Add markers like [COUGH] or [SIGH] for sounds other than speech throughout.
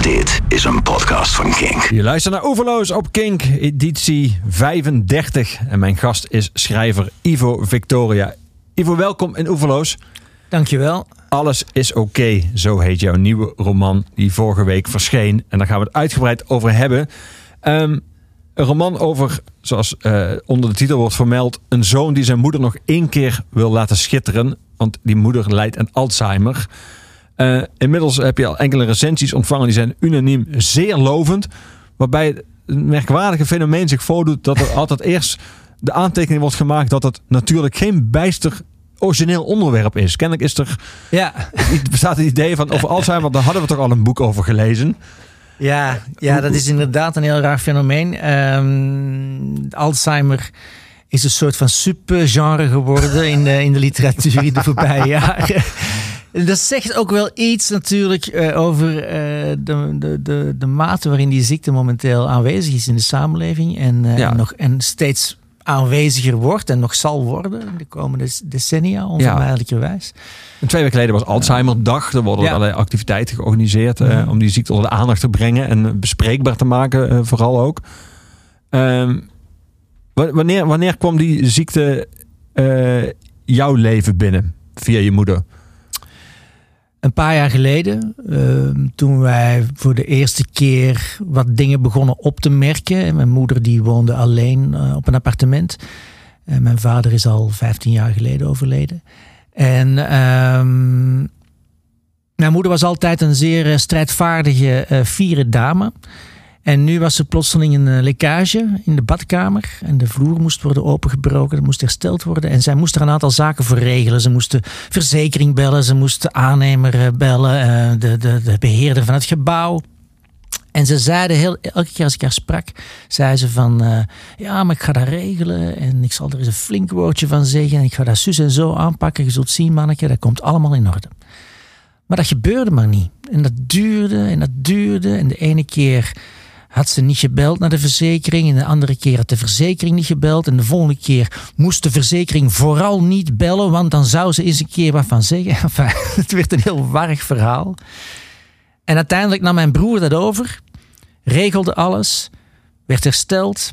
Dit is een podcast van Kink. Je luistert naar Oeverloos op Kink, editie 35. En mijn gast is schrijver Ivo Victoria. Ivo, welkom in Oeverloos. Dankjewel. Alles is oké, zo heet jouw nieuwe roman die vorige week verscheen. En daar gaan we het uitgebreid over hebben. Ehm, een roman over, zoals eh, onder de titel wordt vermeld, een zoon die zijn moeder nog één keer wil laten schitteren. Want die moeder lijdt aan Alzheimer. Uh, inmiddels heb je al enkele recensies ontvangen, die zijn unaniem zeer lovend. Waarbij het merkwaardige fenomeen zich voordoet dat er [LAUGHS] altijd eerst de aantekening wordt gemaakt dat het natuurlijk geen bijster origineel onderwerp is. Kennelijk is er. Ja. bestaat het idee van over Alzheimer, daar hadden we toch al een boek over gelezen. Ja, ja dat is inderdaad een heel raar fenomeen. Um, Alzheimer is een soort van subgenre geworden in de, in de literatuur in de voorbije [LAUGHS] jaren. Dat zegt ook wel iets natuurlijk uh, over uh, de, de, de, de mate waarin die ziekte momenteel aanwezig is in de samenleving. En, uh, ja. nog, en steeds aanweziger wordt en nog zal worden in de komende decennia, onvermijdelijkerwijs. Ja. Twee weken geleden was Alzheimer-dag. Er worden ja. allerlei activiteiten georganiseerd ja. om die ziekte onder de aandacht te brengen en bespreekbaar te maken, vooral ook. Um, wanneer, wanneer kwam die ziekte jouw leven binnen via je moeder? Een paar jaar geleden, uh, toen wij voor de eerste keer wat dingen begonnen op te merken. Mijn moeder die woonde alleen uh, op een appartement. En mijn vader is al 15 jaar geleden overleden. En um, mijn moeder was altijd een zeer strijdvaardige, uh, fiere dame. En nu was er plotseling een uh, lekkage in de badkamer. En de vloer moest worden opengebroken. Dat moest hersteld worden. En zij moest er een aantal zaken voor regelen. Ze moesten verzekering bellen. Ze moesten aannemer uh, bellen. Uh, de, de, de beheerder van het gebouw. En ze zeiden heel, elke keer als ik haar sprak, zei ze van ja, maar ik ga dat regelen en ik zal er eens een flink woordje van zeggen en ik ga dat zus en zo aanpakken. Je zult zien, manneke, dat komt allemaal in orde. Maar dat gebeurde maar niet. En dat duurde en dat duurde. En de ene keer had ze niet gebeld naar de verzekering. En de andere keer had de verzekering niet gebeld. En de volgende keer moest de verzekering vooral niet bellen, want dan zou ze eens een keer wat van zeggen. [LAUGHS] Enfin, het werd een heel warrig verhaal. En uiteindelijk nam mijn broer dat over, regelde alles, werd hersteld.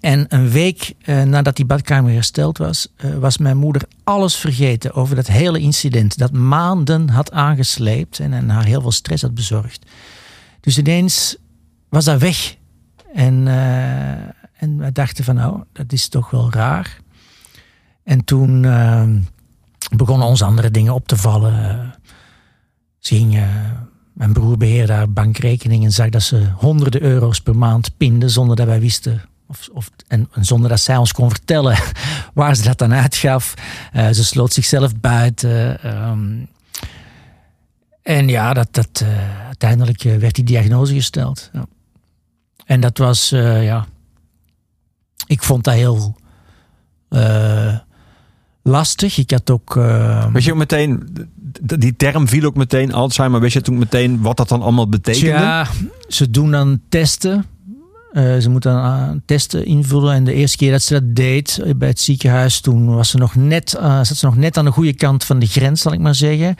En een week uh, nadat die badkamer hersteld was, uh, was mijn moeder alles vergeten over dat hele incident. Dat maanden had aangesleept en, en haar heel veel stress had bezorgd. Dus ineens was dat weg. En, uh, en we dachten van nou, dat is toch wel raar. En toen uh, begonnen ons andere dingen op te vallen. Ze ging, uh, mijn broer beheerde haar bankrekening en zag dat ze honderden euro's per maand pinde zonder dat wij wisten. Of, of, en, zonder dat zij ons kon vertellen [LAUGHS] waar ze dat dan uitgaf. ze sloot zichzelf buiten. Um, en ja, dat, dat, uiteindelijk werd die diagnose gesteld. Ja. En dat was, uh, ja, ik vond dat heel uh, lastig. Ik had ook. Uh, Weet je ook meteen, die term viel ook meteen Alzheimer. Weet je toen meteen wat dat dan allemaal betekende? Ja, ze doen dan testen. Uh, ze moeten dan testen invullen. En de eerste keer dat ze dat deed bij het ziekenhuis, toen was ze nog net, zat ze nog net aan de goede kant van de grens, zal ik maar zeggen.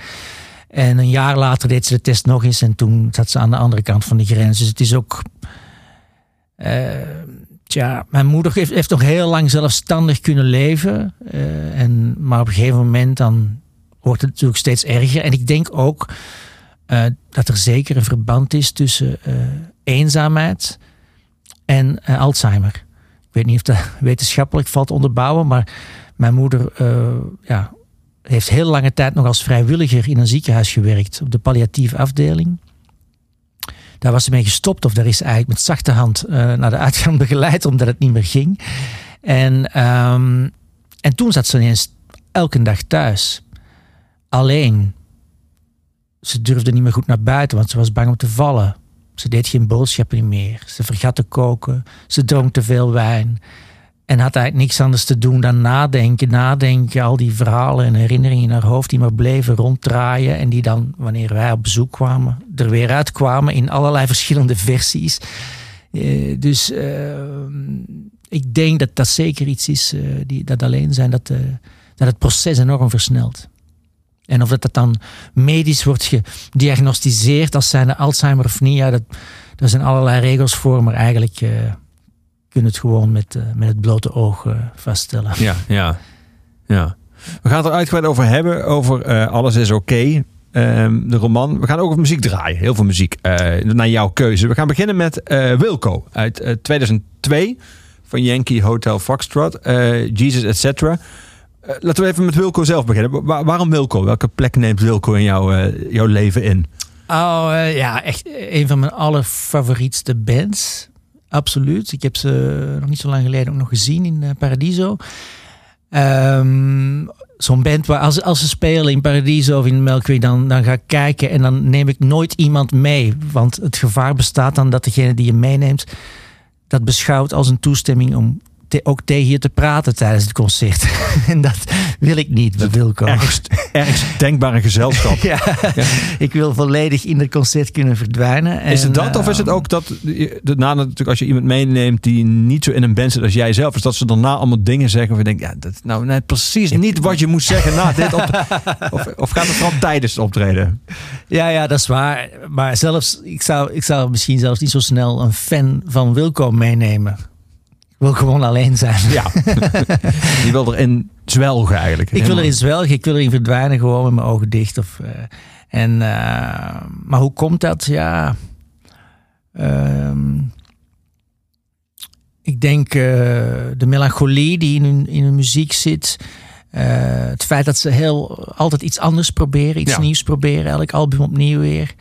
En een jaar later deed ze de test nog eens en toen zat ze aan de andere kant van de grens. Dus het is ook tja, mijn moeder heeft, nog heel lang zelfstandig kunnen leven. Uh, en, maar op een gegeven moment dan wordt het natuurlijk steeds erger. En ik denk ook uh, dat er zeker een verband is tussen eenzaamheid en Alzheimer. Ik weet niet of dat [LAUGHS] wetenschappelijk valt onderbouwen, maar mijn moeder ja, heeft heel lange tijd nog als vrijwilliger in een ziekenhuis gewerkt, op de palliatieve afdeling. Daar was ze mee gestopt of daar is eigenlijk met zachte hand uh, naar de uitgang [LAUGHS] begeleid omdat het niet meer ging. En, um, en toen zat ze ineens elke dag thuis. Alleen. Ze durfde niet meer goed naar buiten, want ze was bang om te vallen. Ze deed geen boodschappen meer. Ze vergat te koken. Ze dronk te veel wijn. En had eigenlijk niks anders te doen dan nadenken, nadenken. Al die verhalen en herinneringen in haar hoofd die maar bleven ronddraaien. En die dan, wanneer wij op bezoek kwamen, er weer uitkwamen in allerlei [LAUGHS] verschillende versies. Uh, dus uh, ik denk dat dat zeker iets is, uh, die, dat alleen zijn, dat, dat het proces enorm versnelt. En of dat, dat dan medisch wordt gediagnosticeerd als zijnde Alzheimer of niet, ja, dat, daar zijn allerlei regels voor, maar eigenlijk uh, kun je het gewoon met, uh, met het blote oog uh, vaststellen. Ja, ja, ja. We gaan het er uitgebreid over hebben, over Alles is oké. Okay. Um, de roman. We gaan ook over muziek draaien. Heel veel muziek. naar jouw keuze. We gaan beginnen met Wilco uit 2002 van Yankee Hotel Foxtrot. Jesus, etc. Uh, laten we even met Wilco zelf beginnen. waarom Wilco? Welke plek neemt Wilco in jouw, uh, jouw leven in? Oh uh, ja, echt een van mijn allerfavorietste bands. Absoluut. Ik heb ze nog niet zo lang geleden ook nog gezien in Paradiso. Um, Zo'n band waar als, als ze spelen in Paradiso of in Melkweg, dan, dan ga ik kijken en dan neem ik nooit iemand mee. Want het gevaar bestaat dan dat degene die je meeneemt, dat beschouwt als een toestemming om te, ook tegen je te praten tijdens het concert. [LAUGHS] en dat wil ik niet bij Wilco. Ergst, [LAUGHS] ergst denkbare gezelschap. ja, ik wil volledig in het concert kunnen verdwijnen. is het dat of is het ehm, ook dat daarna natuurlijk als je iemand meeneemt die niet zo in een band zit als jij zelf, is dat ze daarna allemaal dingen zeggen of je denkt, ja, dat nou net precies niet wat je moest zeggen na dit op, [LAUGHS] of, of gaat het vooral tijdens het optreden? Ja, ja, dat is waar. Maar zelfs, ik zou, ik zou misschien zelfs niet zo snel een fan van Wilco meenemen wil gewoon alleen zijn. Ja. [LAUGHS] Je wil erin zwelgen eigenlijk. Ik wil erin zwelgen. Ik wil erin verdwijnen gewoon met mijn ogen dicht. Of, uh, en, uh, maar hoe komt dat? Ja. Um, ik denk uh, de melancholie die in hun, in hun muziek zit. het feit dat ze heel, altijd iets anders proberen. Iets ja. nieuws proberen. Elk album opnieuw weer.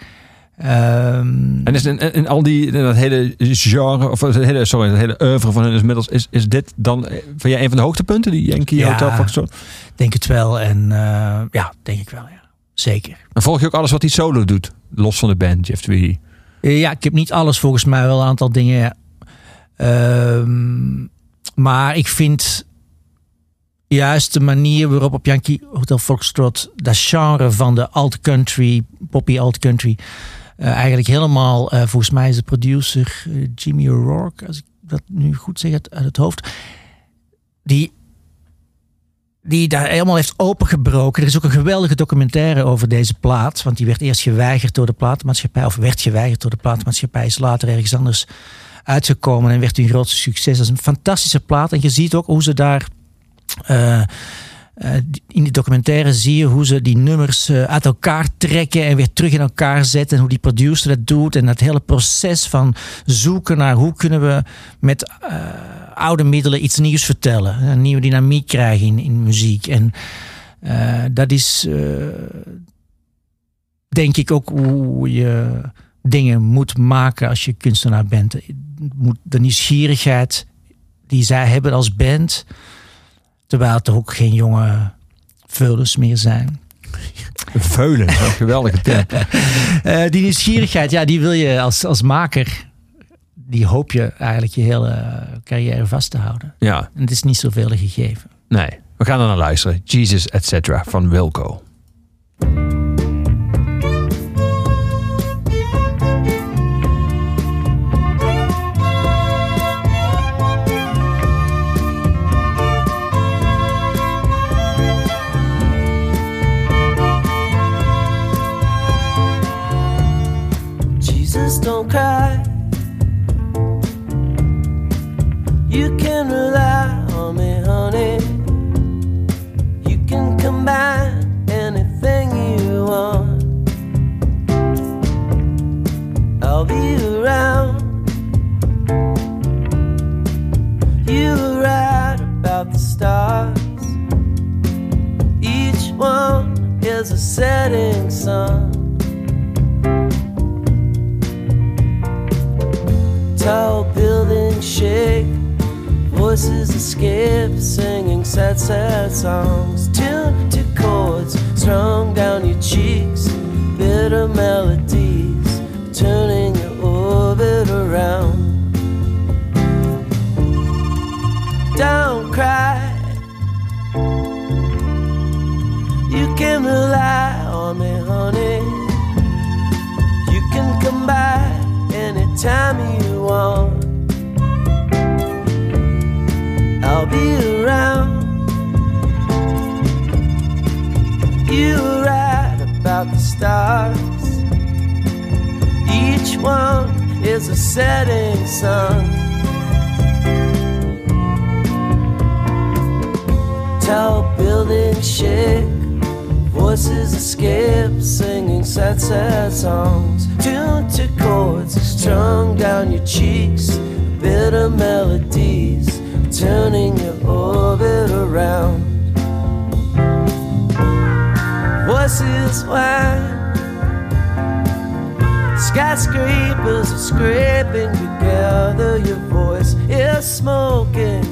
Um, en is in, in, al die in dat hele genre, of het hele, sorry, het hele oeuvre van hun is inmiddels, is, is dit dan van jij een van de hoogtepunten, die Yankee ja, Hotel Foxtrot? Denk het wel. En uh, ja, denk ik wel, ja. Zeker. En volg je ook alles wat hij solo doet, los van de band, Jeff Tweedy? Ja, ik heb niet alles volgens mij, wel een aantal dingen. Ja. Um, maar ik vind juist de manier waarop op Yankee Hotel Foxtrot dat genre van de alt country, poppy alt country, uh, eigenlijk helemaal, uh, volgens mij is de producer uh, Jimmy O'Rourke, als ik dat nu goed zeg uit, het hoofd, die, die daar helemaal heeft opengebroken. Er is ook een geweldige documentaire over deze plaat, want die werd eerst geweigerd door de platenmaatschappij, of werd geweigerd door de platenmaatschappij, is later ergens anders uitgekomen en werd een grootste succes. Dat is een fantastische plaat en je ziet ook hoe ze daar uh, in die documentaire zie je hoe ze die nummers uh, uit elkaar trekken en weer terug in elkaar zetten. En hoe die producer dat doet. En dat hele proces van zoeken naar hoe kunnen we met uh, oude middelen iets nieuws vertellen. Een nieuwe dynamiek krijgen in, in muziek. En dat is denk ik ook hoe je dingen moet maken als je kunstenaar bent. De nieuwsgierigheid die zij hebben als band Terwijl het ook geen jonge veulens meer zijn. Veulen, een geweldige term. uh, [LAUGHS] die nieuwsgierigheid, ja, die wil je als, als maker, die hoop je eigenlijk je hele carrière vast te houden. Ja. En het is niet zoveel gegeven. Nee, we gaan er naar luisteren. Jesus, etc. van Wilco. Is a setting sun. tall buildings shake, voices escape, singing sad, sad songs, tuned to chords strung down your cheeks, bitter melodies, turning your orbit around. Don't cry, can rely on me, honey. You can come back anytime you want. I'll be around. You are right. About the stars. Each one is a setting sun. Tall buildings shake, voices escape, singing sad, sad songs. Tuned to chords strung down your cheeks, bitter melodies turning your orbit around. Voices whine, skyscrapers are scraping together. Your voice is smoking,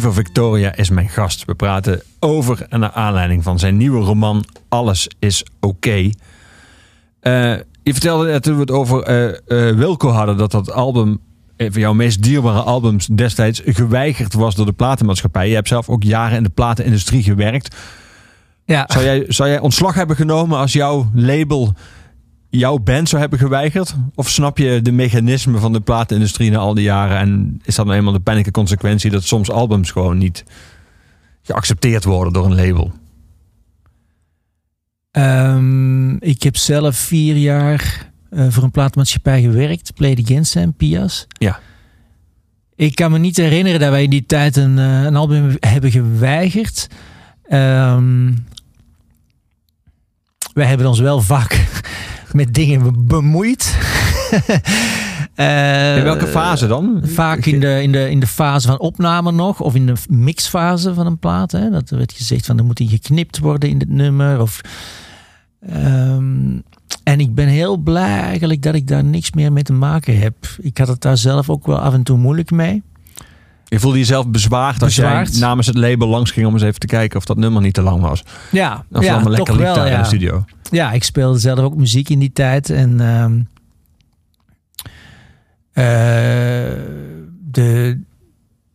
Ivo Victoria is mijn gast. We praten over en naar aanleiding van zijn nieuwe roman Alles is oké. Eh, je vertelde net toen we het over eh, eh, Wilco hadden... dat dat album, een van jouw meest dierbare albums destijds... geweigerd was door de platenmaatschappij. Je hebt zelf ook jaren in de platenindustrie gewerkt. Ja. Zou jij, zou jij ontslag hebben genomen als jouw label jouw band zou hebben geweigerd? Of snap je de mechanismen van de platenindustrie na al die jaren? En is dat nou eenmaal de pijnlijke consequentie dat soms albums gewoon niet geaccepteerd worden door een label? Ehm, ik heb zelf vier jaar eh, voor een plaatmaatschappij gewerkt. Play It Against en Pias. Ja. Ik kan me niet herinneren dat wij in die tijd een, eh, een album hebben geweigerd. Ehm, wij hebben ons wel vaak met dingen bemoeid. [LAUGHS] Eh, In welke fase dan? Vaak in de, in, de, in de fase van opname nog, of in de mixfase van een plaat. Hè. Dat er werd gezegd van er moet in geknipt worden in dit nummer. Of, Ehm, en ik ben heel blij eigenlijk dat ik daar niks meer mee te maken heb. Ik had het daar zelf ook wel af en toe moeilijk mee. Je voelde jezelf bezwaard als Bezwaard. jij namens het label langs ging om eens even te kijken of dat nummer niet te lang was. Ja, Of ja allemaal lekker toch liep wel. daar in Ja. de studio. ja, ik speelde zelf ook muziek in die tijd. En ehm, eh, de,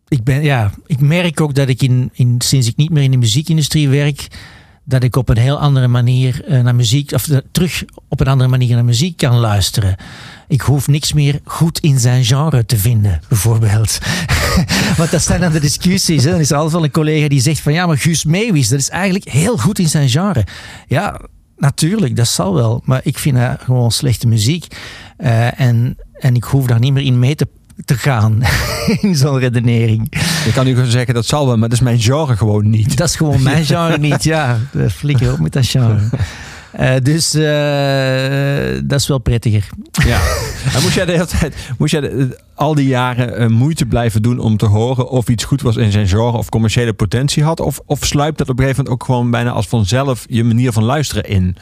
ik, ben, ja, ik merk ook dat ik in, in, sinds ik niet meer in de muziekindustrie werk, dat ik op een heel andere manier eh, naar muziek, of eh, terug op een andere manier naar muziek kan luisteren. Ik hoef niks meer goed in zijn genre te vinden, bijvoorbeeld. [LAUGHS] Want dat zijn dan de discussies. Hè. Dan is er altijd wel een collega die zegt van ja, maar Guus Meeuwis, dat is eigenlijk heel goed in zijn genre. Ja, natuurlijk, dat zal wel. Maar ik vind dat gewoon slechte muziek. Eh, en, en ik hoef daar niet meer in mee te, te gaan, [LAUGHS] in zo'n redenering. Je kan nu gewoon zeggen dat zal wel, maar dat is mijn genre gewoon niet. Dat is gewoon mijn [LAUGHS] genre niet. Ja, eh, flikker op met dat genre. Eh, dus eh, dat is wel prettiger. Ja. [LAUGHS] En moest jij de hele tijd, moest jij de- al die jaren eh, moeite blijven doen om te horen of iets goed was in zijn genre of commerciële potentie had? Of, of sluipt dat op een gegeven moment ook gewoon bijna als vanzelf je manier van luisteren in?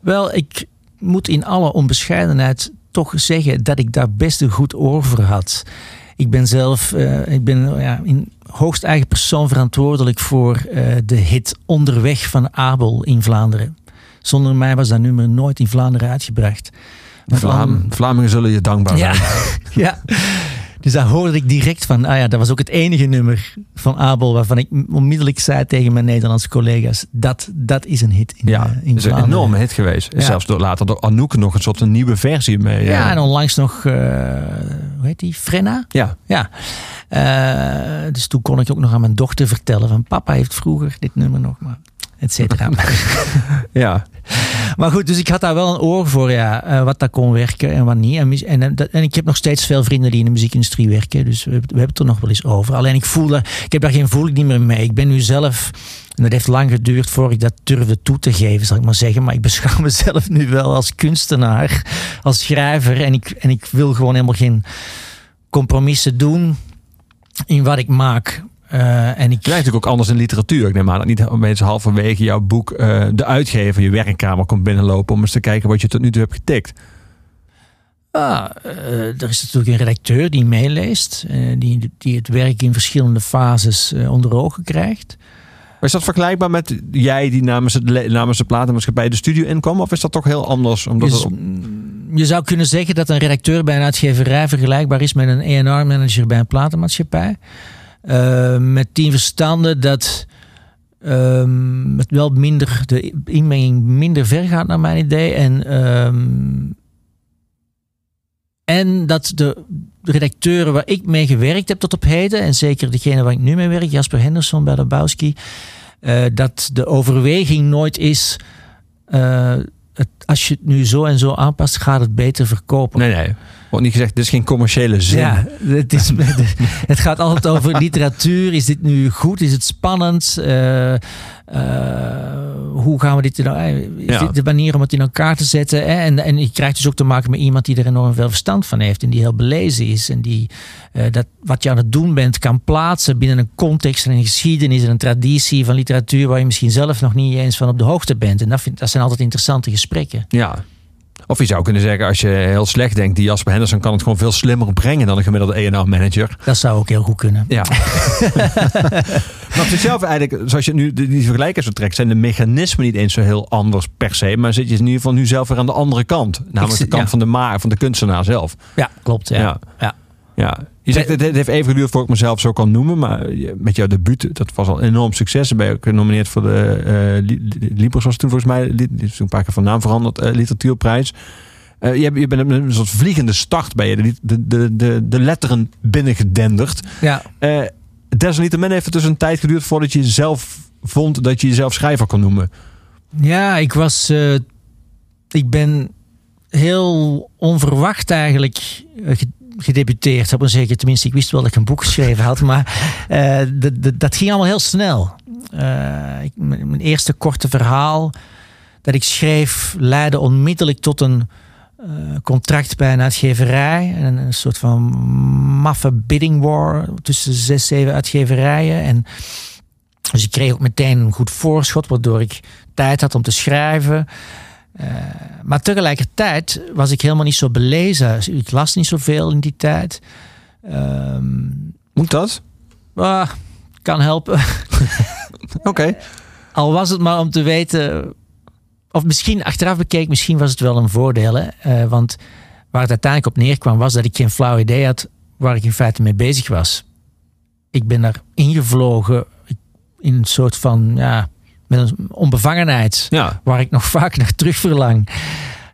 Wel, ik moet in alle onbescheidenheid toch zeggen dat ik daar best een goed oor voor had. Ik ben zelf eh, ik ben, ja, in hoogst eigen persoon verantwoordelijk voor eh, de hit Onderweg van Abel in Vlaanderen. Zonder mij was dat nummer nooit in Vlaanderen uitgebracht. Vlaam, Vlamingen zullen je dankbaar zijn. [LAUGHS] ja. Dus daar hoorde ik direct van, ah ja, dat was ook het enige nummer van Abel waarvan ik onmiddellijk zei tegen mijn Nederlandse collega's, dat, dat is een hit in, Ja, in het is een enorme hit geweest. Ja. Zelfs door, later door Anouk nog een soort een nieuwe versie mee. Ja, eh, en onlangs nog, eh, hoe heet die, Frenna? ja. Ja. Dus toen kon ik ook nog aan mijn dochter vertellen van papa heeft vroeger dit nummer nog, maar et cetera. [LAUGHS] ja. Maar goed, dus ik had daar wel een oor voor, ja, eh, wat dat kon werken en wat niet. En, en, eh, en ik heb nog steeds veel vrienden die in de muziekindustrie werken, dus we, hebben- we hebben het er nog wel eens over. Alleen ik voel dat, ik heb daar geen voeling meer mee. Ik ben nu zelf, en dat heeft lang geduurd voor ik dat durfde toe te geven, zal ik maar zeggen. Maar ik beschouw [LAUGHS] mezelf nu wel als kunstenaar, als schrijver. En ik, en ik wil gewoon helemaal geen compromissen doen in wat ik maak. Eh, en ik, Het natuurlijk ook anders in literatuur. Ik neem aan dat niet opeens halverwege jouw boek eh, de uitgever je werkkamer komt binnenlopen om eens te kijken wat je tot nu toe hebt getikt. Ah, eh, er is natuurlijk een redacteur die meeleest, die, die het werk in verschillende fases onder ogen krijgt. Maar is dat vergelijkbaar met jij die namens, het, namens de platenmaatschappij de studio inkwam? Of is dat toch heel anders? Omdat Dus, het op- je zou kunnen zeggen dat een redacteur bij een uitgeverij vergelijkbaar is met een A&R-manager bij een platenmaatschappij. Eh, met tien verstanden dat ehm, het wel minder, de inmenging minder ver gaat naar mijn idee. En, ehm, en dat de redacteuren waar ik mee gewerkt heb tot op heden, en zeker degene waar ik nu mee werk, Jasper Henderson bij Lebowski, eh dat de overweging nooit is. eh, het, als je het nu zo en zo aanpast, gaat het beter verkopen. nee, nee. Wordt niet gezegd, dit is geen commerciële zin. Ja, het, is, [LAUGHS] [LAUGHS] het gaat altijd over literatuur. Is dit nu goed? Is het spannend? Eh, eh, hoe gaan we dit nou? eh, Is Ja. dit de manier om het in elkaar te zetten? hè? En, en je krijgt dus ook te maken met iemand die er enorm veel verstand van heeft en die heel belezen is en die dat wat je aan het doen bent kan plaatsen binnen een context en een geschiedenis en een traditie van literatuur waar je misschien zelf nog niet eens van op de hoogte bent. En dat, vind, dat zijn altijd interessante gesprekken. Ja. Of je zou kunnen zeggen, als je heel slecht denkt, die Jasper Henderson kan het gewoon veel slimmer brengen dan een gemiddelde A&R-manager. Dat zou ook heel goed kunnen. Ja. [LAUGHS] maar op zichzelf eigenlijk, zoals je nu die die vergelijking zo trekt, zijn de mechanismen niet eens zo heel anders per se. Maar zit je in ieder geval nu zelf weer aan de andere kant. Namelijk de kant ja. van de maar, van de kunstenaar zelf. Ja, klopt. Ja. Ja. Ja. Ja. Je zegt, het het heeft even geduurd voor ik mezelf zo kan noemen. Maar je- met jouw debuut, dat was al een enorm succes. Dan ben je ook genomineerd voor de eh Li- Libros was toen volgens mij. Die is toen een paar keer van naam veranderd. eh, literatuurprijs. Eh, je, je bent een soort vliegende start bij je. De, de, de, de, letteren binnengedenderd. ja. Eh, desalniettemin heeft het dus een tijd geduurd voordat je zelf vond dat je jezelf schrijver kon noemen. Ja, ik was. eh, ik ben heel onverwacht eigenlijk eh, ge- gedebuteerd. Ik maar zeggen. Tenminste, ik wist wel dat ik een boek geschreven had, maar eh, dat- ging allemaal heel snel. Eh, mijn eerste korte verhaal dat ik schreef leidde onmiddellijk tot een eh, contract bij een uitgeverij. En een soort van maffe bidding war tussen zes, zeven uitgeverijen. En dus ik kreeg ook meteen een goed voorschot, waardoor ik tijd had om te schrijven. Eh, maar tegelijkertijd was ik helemaal niet zo belezen. Ik las niet zoveel in die tijd. Ehm, Moet dat? ah, kan helpen. [LAUGHS] Oké. Al was het maar om te weten. Of misschien achteraf bekeken, misschien was het wel een voordeel. Hè? Eh, want waar het uiteindelijk op neerkwam, was dat ik geen flauw idee had waar ik in feite mee bezig was. Ik ben daar ingevlogen in een soort van, ja, met een onbevangenheid, Ja. waar ik nog [LAUGHS] vaak naar terug verlang.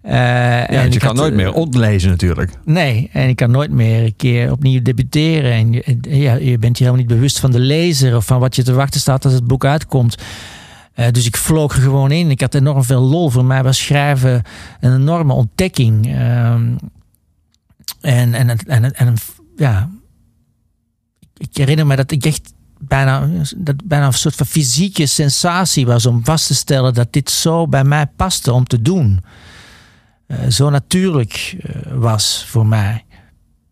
Ja, en je kan had, nooit eh, meer ontlezen natuurlijk. Nee, en ik kan nooit meer een keer opnieuw debuteren. En je, ja, je bent je helemaal niet bewust van de lezer of van wat je te wachten staat als het boek uitkomt. Eh, dus ik vloog er gewoon in. Ik had enorm veel lol. Voor mij was schrijven een enorme ontdekking. Ehm, en, en, en, en, en ja, ik herinner me dat ik echt bijna, dat bijna een soort van fysieke sensatie was om vast te stellen dat dit zo bij mij paste om te doen eh, zo natuurlijk eh, was voor mij.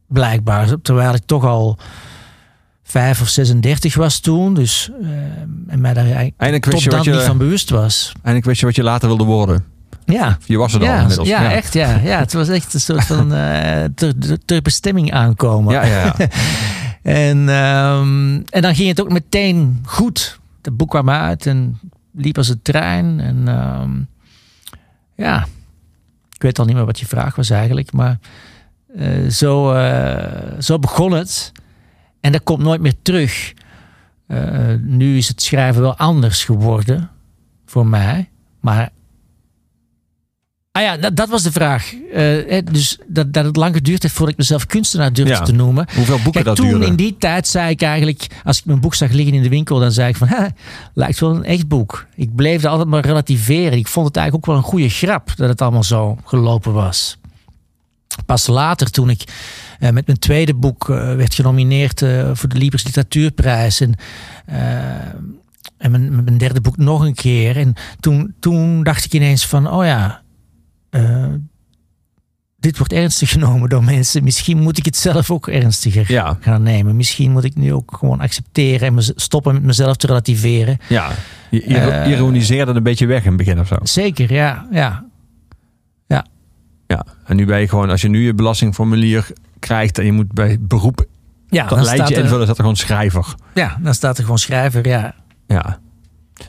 Blijkbaar. Terwijl ik toch al vijf of 36 was toen. Dus, eh, en mij daar eigenlijk tot dan je, niet van bewust was. eindelijk wist je wat je later wilde worden. Ja, Je was er al ja, inmiddels. ja, echt. Ja, ja, het was echt een soort van eh, ter, ter bestemming aankomen. Ja, ja, ja. [LAUGHS] En, ehm, en dan ging het ook meteen goed. Het boek kwam uit en liep als een trein. En ehm, ja, ik weet al niet meer wat je vraag was eigenlijk. Maar Eh, zo, eh, zo begon het. En dat komt nooit meer terug. Eh, nu is het schrijven wel anders geworden voor mij. Maar. Ah ja, dat, dat was de vraag. Eh, dus dat, dat het lang geduurd heeft voordat ik mezelf kunstenaar durfde Ja. te noemen. Hoeveel boeken Kijk, dat toen duurde? in die tijd zei ik eigenlijk, als ik mijn boek zag liggen in de winkel, dan zei ik van, [LAUGHS] "Ha, lijkt wel een echt boek. Ik bleef dat altijd maar relativeren. Ik vond het eigenlijk ook wel een goede grap dat het allemaal zo gelopen was. Pas later, toen ik eh, met mijn tweede boek eh, werd genomineerd voor de Libris Literatuurprijs en, en mijn, met mijn derde boek nog een keer. En toen, toen dacht ik ineens van, oh ja, eh, dit wordt ernstig [LAUGHS] genomen door mensen. Misschien moet ik het zelf ook ernstiger Ja. gaan nemen. Misschien moet ik nu ook gewoon accepteren en stoppen met mezelf te relativeren. Ja, je iro- Eh, ironiseerde een beetje weg in het begin of zo. Zeker, ja. ja. Ja, en nu ben je gewoon, als je nu je belastingformulier krijgt en je moet bij beroep Ja, dat dan lijntje staat, er, invullen, staat er gewoon schrijver. ja, dan staat er gewoon schrijver, ja. Ja.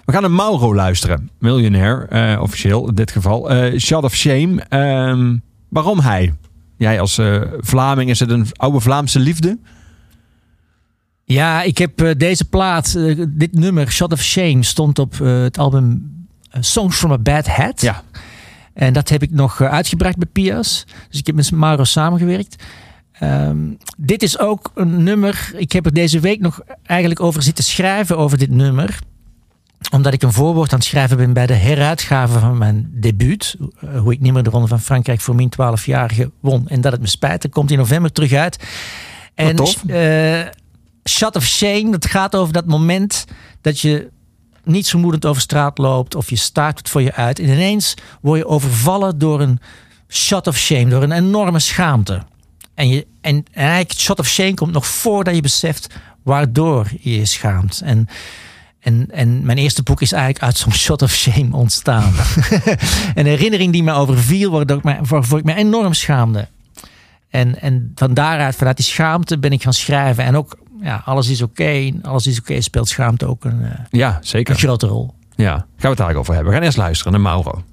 We gaan naar Mauro luisteren. Miljonair, eh, officieel in dit geval. Eh Shot of Shame. Ehm, waarom hij? Jij als eh, Vlaming, is het een oude Vlaamse liefde? Ja, ik heb deze plaat, dit nummer, Shot of Shame, stond op het album Songs from a Bad Hat. Ja. En dat heb ik nog uitgebracht bij Pias. Dus ik heb met Mauro samengewerkt. Ehm, dit is ook een nummer. Ik heb er deze week nog eigenlijk over zitten schrijven over dit nummer. Omdat ik een voorwoord aan het schrijven ben bij de heruitgave van mijn debuut. eh, hoe ik niet meer de Ronde van Frankrijk voor min 12-jarige won. En dat het me spijt. Dat komt in november terug uit. En eh, Shot of Shame, dat gaat over dat moment dat je niet vermoedend over straat loopt of je staart het voor je uit. En ineens word je overvallen door een shot of shame, door een enorme schaamte. En, je, en, en eigenlijk, shot of shame komt nog voordat je beseft waardoor je je schaamt. En, en, en mijn eerste boek is eigenlijk uit zo'n shot of shame ontstaan. [LAUGHS] een herinnering die me overviel, waardoor ik me, waarvoor ik me enorm schaamde. En, en van daaruit, vanuit die schaamte, ben ik gaan schrijven. En ook, ja, alles is oké. alles is oké, speelt schaamte ook een, eh, Ja, een zeker. grote rol. Ja, gaan we het daar ook over hebben. We gaan eerst luisteren naar Mauro.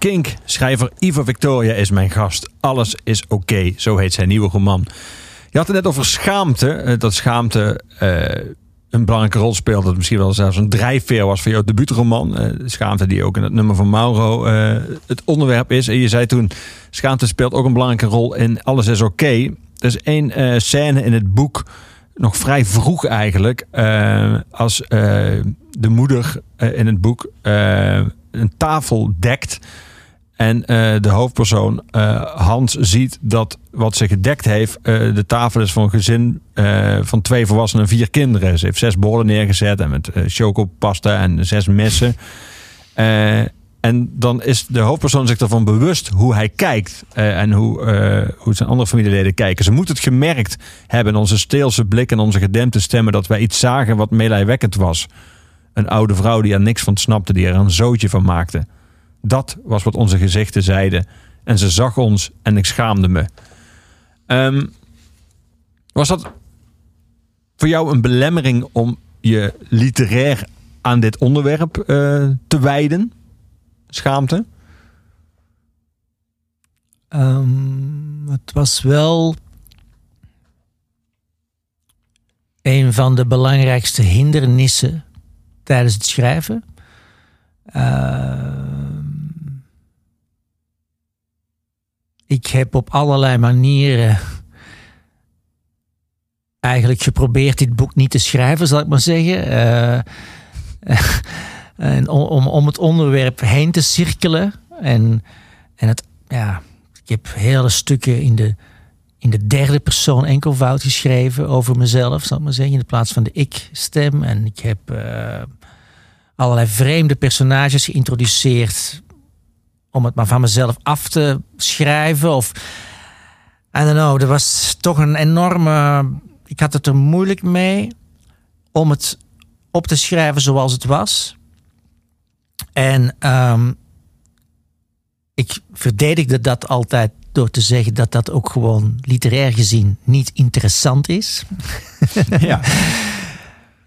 Kink. Schrijver Ivo Victoria is mijn gast. Alles is oké, zo heet zijn nieuwe roman. Je had het net over schaamte. eh, Dat schaamte eh, een belangrijke rol speelt. Dat misschien wel zelfs een drijfveer was voor jouw debuutroman. Eh, schaamte die ook in het nummer van Mauro het onderwerp is. En je zei toen, schaamte speelt ook een belangrijke rol in Alles is oké. Er is één scène in het boek, nog vrij vroeg eigenlijk. als de moeder in het boek een tafel dekt. En eh, de hoofdpersoon eh, Hans ziet dat wat ze gedekt heeft, eh, de tafel is voor een gezin van twee volwassenen en vier kinderen. Ze heeft zes borden neergezet en met chocopasta en zes messen. En dan is de hoofdpersoon zich ervan bewust hoe hij kijkt en hoe, hoe zijn andere familieleden kijken. Ze moet het gemerkt hebben, onze steelse blik en onze gedempte stemmen, dat wij iets zagen wat meelijwekkend was. Een oude vrouw die er niks van snapte, die er een zootje van maakte. Dat was wat onze gezichten zeiden. En ze zag ons en ik schaamde me. Ehm, was dat voor jou een belemmering om je literair aan dit onderwerp eh, te wijden? Schaamte? Ehm, het was wel een van de belangrijkste hindernissen tijdens het schrijven. Ehm, ik heb op allerlei manieren eigenlijk geprobeerd dit boek niet te schrijven, zal ik maar zeggen. Eh, [LAUGHS] en om, om, het onderwerp heen te cirkelen. En, en het, ja, ik heb hele stukken in de, in de derde persoon enkelvoud geschreven over mezelf, zal ik maar zeggen, in plaats van de ik-stem. En ik heb eh, allerlei vreemde personages geïntroduceerd om het maar van mezelf af te schrijven. Of, I don't know, er was toch een enorme... Ik had het er moeilijk mee om het op te schrijven zoals het was. En ehm, ik verdedigde dat altijd door te zeggen dat dat ook gewoon literair gezien niet interessant is. [LAUGHS] Ja.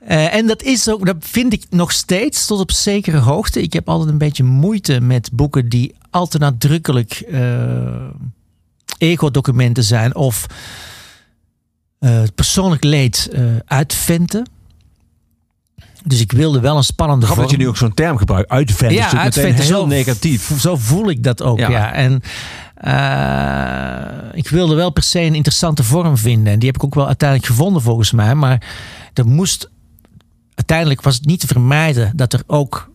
Eh, en dat is ook, dat vind ik nog steeds tot op zekere hoogte. Ik heb altijd een beetje moeite met boeken die al te nadrukkelijk eh ego-documenten zijn of eh, persoonlijk leed uitventen. Dus ik wilde wel een spannende Grappig dat je vorm. nu ook zo'n term gebruikt. Uitventen. Ja, meteen uitventen, heel zo- negatief. Zo voel ik dat ook, Ja. ja. En ik wilde wel per se een interessante vorm vinden. En die heb ik ook wel uiteindelijk gevonden volgens mij. Maar er moest... Uiteindelijk was het niet te vermijden dat er ook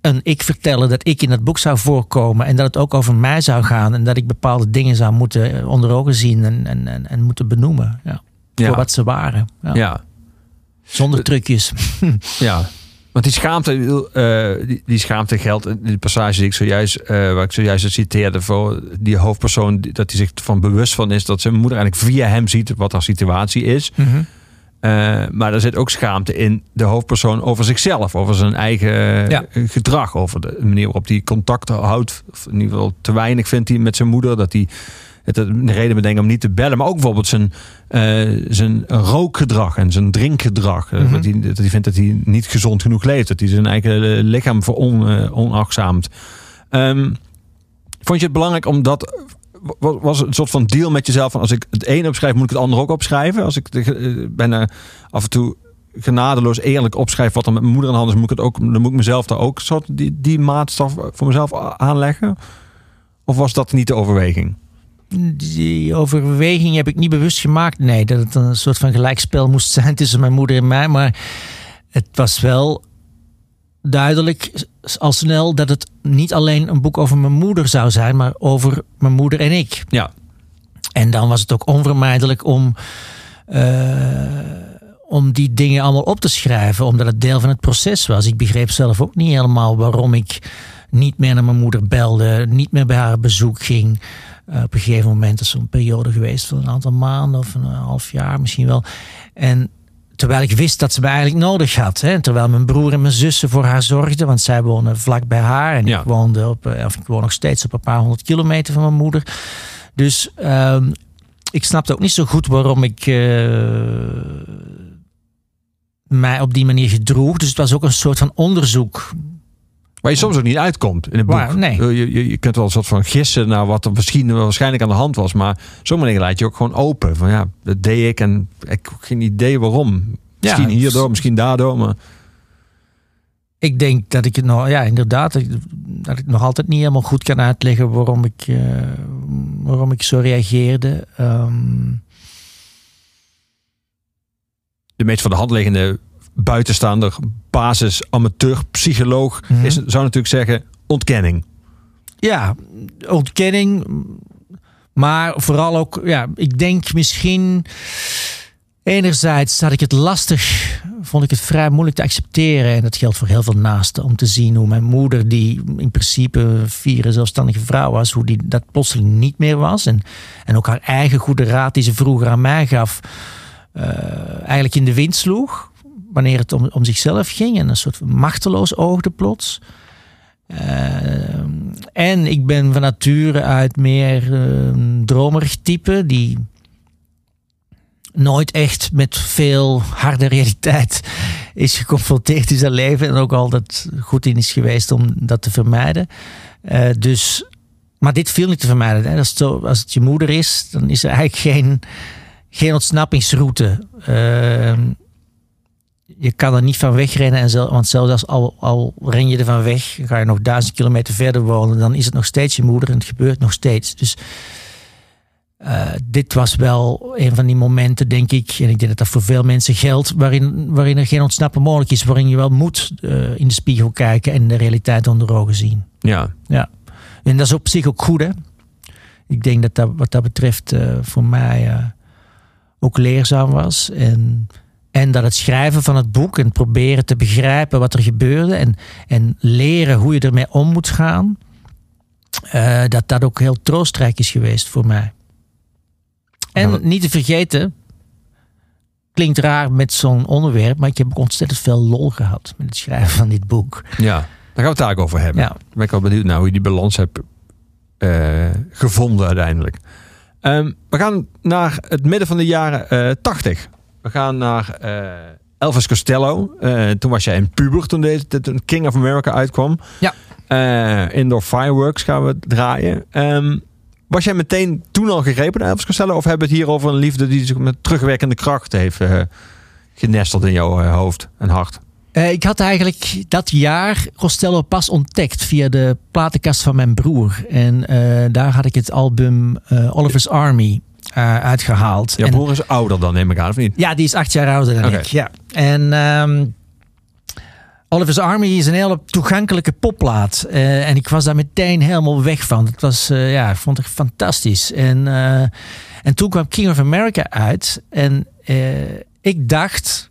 een ik vertellen dat ik in dat boek zou voorkomen. En dat het ook over mij zou gaan. En dat ik bepaalde dingen zou moeten eh, onder ogen zien en, en, en, en moeten benoemen. Ja. Ja. Voor wat ze waren. Ja. Ja. Zonder trucjes. [LAUGHS] Ja. Want die schaamte, eh, die, die schaamte geldt in die passage die ik zojuist, eh, waar ik zojuist citeerde voor die hoofdpersoon, dat hij zich van bewust van is dat zijn moeder eigenlijk via hem ziet wat haar situatie is. Mhm. Eh, maar er zit ook schaamte in de hoofdpersoon over zichzelf, over zijn eigen Ja. eh, gedrag, over de manier waarop hij contact houdt, of in ieder geval te weinig vindt hij met zijn moeder, dat hij het een reden bedenkt om niet te bellen, maar ook bijvoorbeeld zijn, eh, zijn rookgedrag en zijn drinkgedrag. Mhm. dat, hij, dat hij vindt dat hij niet gezond genoeg leeft, dat hij zijn eigen lichaam veron, eh, onachtzaamt. Ehm, vond je het belangrijk om dat was het een soort van deal met jezelf van als ik het ene opschrijf, moet ik het andere ook opschrijven. Als ik de, eh, bijna af en toe genadeloos eerlijk opschrijf wat er met mijn moeder aan de hand is, moet ik het ook, dan moet ik mezelf daar ook soort die, die maatstaf voor mezelf aanleggen. Of was dat niet de overweging? Die overweging heb ik niet bewust gemaakt. Nee, dat het een soort van gelijkspel moest zijn [LAUGHS] tussen mijn moeder en mij. Maar het was wel duidelijk al snel dat het niet alleen een boek over mijn moeder zou zijn, maar over mijn moeder en ik. Ja. En dan was het ook onvermijdelijk om, eh, om die dingen allemaal op te schrijven, omdat het deel van het proces was. Ik begreep zelf ook niet helemaal waarom ik niet meer naar mijn moeder belde, niet meer bij haar bezoek ging. Op een gegeven moment is zo'n periode geweest van een aantal maanden of een half jaar misschien wel. En terwijl ik wist dat ze me eigenlijk nodig had. Hè? Terwijl mijn broer en mijn zussen voor haar zorgden, want zij wonen vlak bij haar. En Ja. ik woonde op, eh, of ik woon nog steeds op een paar honderd kilometer van mijn moeder. Dus ehm, ik snapte ook niet zo goed waarom ik eh, mij op die manier gedroeg. Dus het was ook een soort van onderzoek Waar je soms ook niet uitkomt in een boek. Waar? Nee. Je, je, je kunt wel een soort van gissen naar wat er misschien waarschijnlijk aan de hand was. Maar sommige dingen laat je ook gewoon open. Van ja, dat deed ik en ik heb geen idee waarom. Misschien Ja, hierdoor, misschien daardoor. Maar Ik denk dat ik het nog, ja, inderdaad, dat ik, dat ik nog altijd niet helemaal goed kan uitleggen waarom ik, eh, waarom ik zo reageerde. Ehm, de meest voor de hand liggende buitenstaander, basis, amateur, psycholoog, Mhm. is, zou natuurlijk zeggen ontkenning. ja, ontkenning, maar vooral ook, ja, ik denk misschien. Enerzijds had ik het lastig, vond ik het vrij moeilijk te accepteren. En dat geldt voor heel veel naasten. Om te zien hoe mijn moeder, die in principe een vierde zelfstandige vrouw was, hoe die dat plotseling niet meer was. En, en ook haar eigen goede raad die ze vroeger aan mij gaf, eh, eigenlijk in de wind sloeg. Wanneer het om, om zichzelf ging. En een soort machteloos oogde plots. Eh, en ik ben van nature uit meer eh, dromerig type. Die nooit echt met veel harde realiteit is geconfronteerd in zijn leven. En ook altijd goed in is geweest om dat te vermijden. Eh, dus, maar dit viel niet te vermijden. Hè. Als, het als het je moeder is, dan is er eigenlijk geen, geen ontsnappingsroute. Je kan er niet van wegrennen. En want zelfs als al, al ren je er van weg, ga je nog duizend kilometer verder wonen, dan is het nog steeds je moeder en het gebeurt nog steeds. Dus eh, dit was wel een van die momenten, denk ik, en ik denk dat dat voor veel mensen geldt, waarin, waarin er geen ontsnappen mogelijk is, waarin je wel moet eh, in de spiegel kijken en de realiteit onder ogen zien. Ja, Ja. En dat is op zich ook goed, hè? Ik denk dat dat wat dat betreft eh, voor mij ook leerzaam was. En, en dat het schrijven van het boek en proberen te begrijpen wat er gebeurde en, en leren hoe je ermee om moet gaan, eh, dat dat ook heel troostrijk is geweest voor mij. En Nou, niet te vergeten, klinkt raar met zo'n onderwerp, maar ik heb ook ontzettend veel lol gehad met het schrijven van dit boek. ja. Daar gaan we het ook over hebben. Ja. Ben ik wel benieuwd naar hoe je die balans hebt eh, gevonden uiteindelijk. Ehm, we gaan naar het midden van de jaren eh 80. We gaan naar eh, Elvis Costello. Eh, toen was jij een puber toen, deze, toen King of America uitkwam. Ja. Eh, Indoor Fireworks gaan we draaien. Ehm, was jij meteen toen al gegrepen naar Elvis Costello? Of hebben we het hier over een liefde die zich met terugwerkende kracht heeft genesteld in jouw hoofd en hart? Ik had eigenlijk dat jaar Costello pas ontdekt via de platenkast van mijn broer. En daar had ik het album Oliver's Army eh, uitgehaald. En- broer is ouder dan, neem ik aan, of niet? ja, die is acht jaar ouder dan ik. Ja. En ehm, Oliver's Army is een hele toegankelijke popplaat. Eh, en ik was daar meteen helemaal weg van. Het was, eh, ja, ik vond het fantastisch. En, en toen kwam King of America uit. En ik dacht,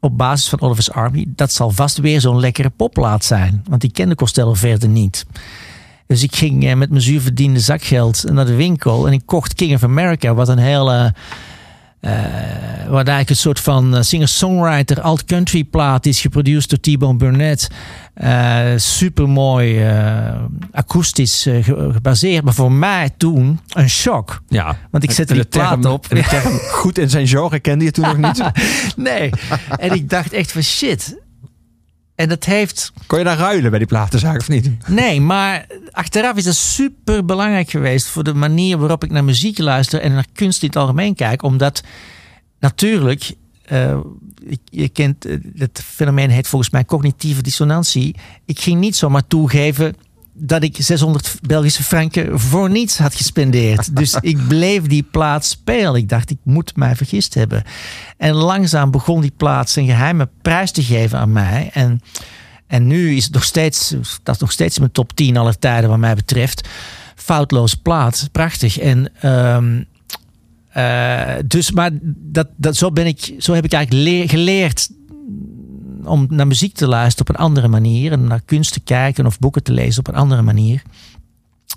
op basis van Oliver's Army, dat zal vast weer zo'n lekkere popplaat zijn. Want ik kende Costello verder niet. Dus ik ging eh, met mijn zuurverdiende zakgeld naar de winkel en ik kocht King of America, wat een hele. eh wat eigenlijk een soort van eh, singer-songwriter alt-country plaat is, geproduceerd door T-Bone Burnett. Eh Super mooi, akoestisch ge- gebaseerd. Maar voor mij toen een shock. Ja. Want ik zette die de term- plaat op. en de term goed in zijn genre kende je toen nog niet. [LAUGHS] Nee. En ik dacht echt van shit. En dat heeft Kon je daar ruilen bij die platenzaak of niet? Nee, maar achteraf is dat super belangrijk geweest voor de manier waarop ik naar muziek luister en naar kunst in het algemeen kijk. Omdat natuurlijk, eh, je- kent eh, het fenomeen heet volgens mij cognitieve dissonantie. Ik ging niet zomaar toegeven dat ik 600 Belgische franken voor niets had gespendeerd. [LAUGHS] Dus ik bleef die plaat spelen. Ik dacht, ik moet mij vergist hebben. En langzaam begon die plaat zijn geheime prijs te geven aan mij. En, en nu is het nog steeds, dat is nog steeds mijn top 10 aller tijden wat mij betreft. Foutloos plaat, prachtig. En ehm, eh, dus, maar dat, dat, zo, ben ik, zo heb ik eigenlijk leer- geleerd om naar muziek te luisteren op een andere manier. En naar kunst te kijken of boeken te lezen op een andere manier.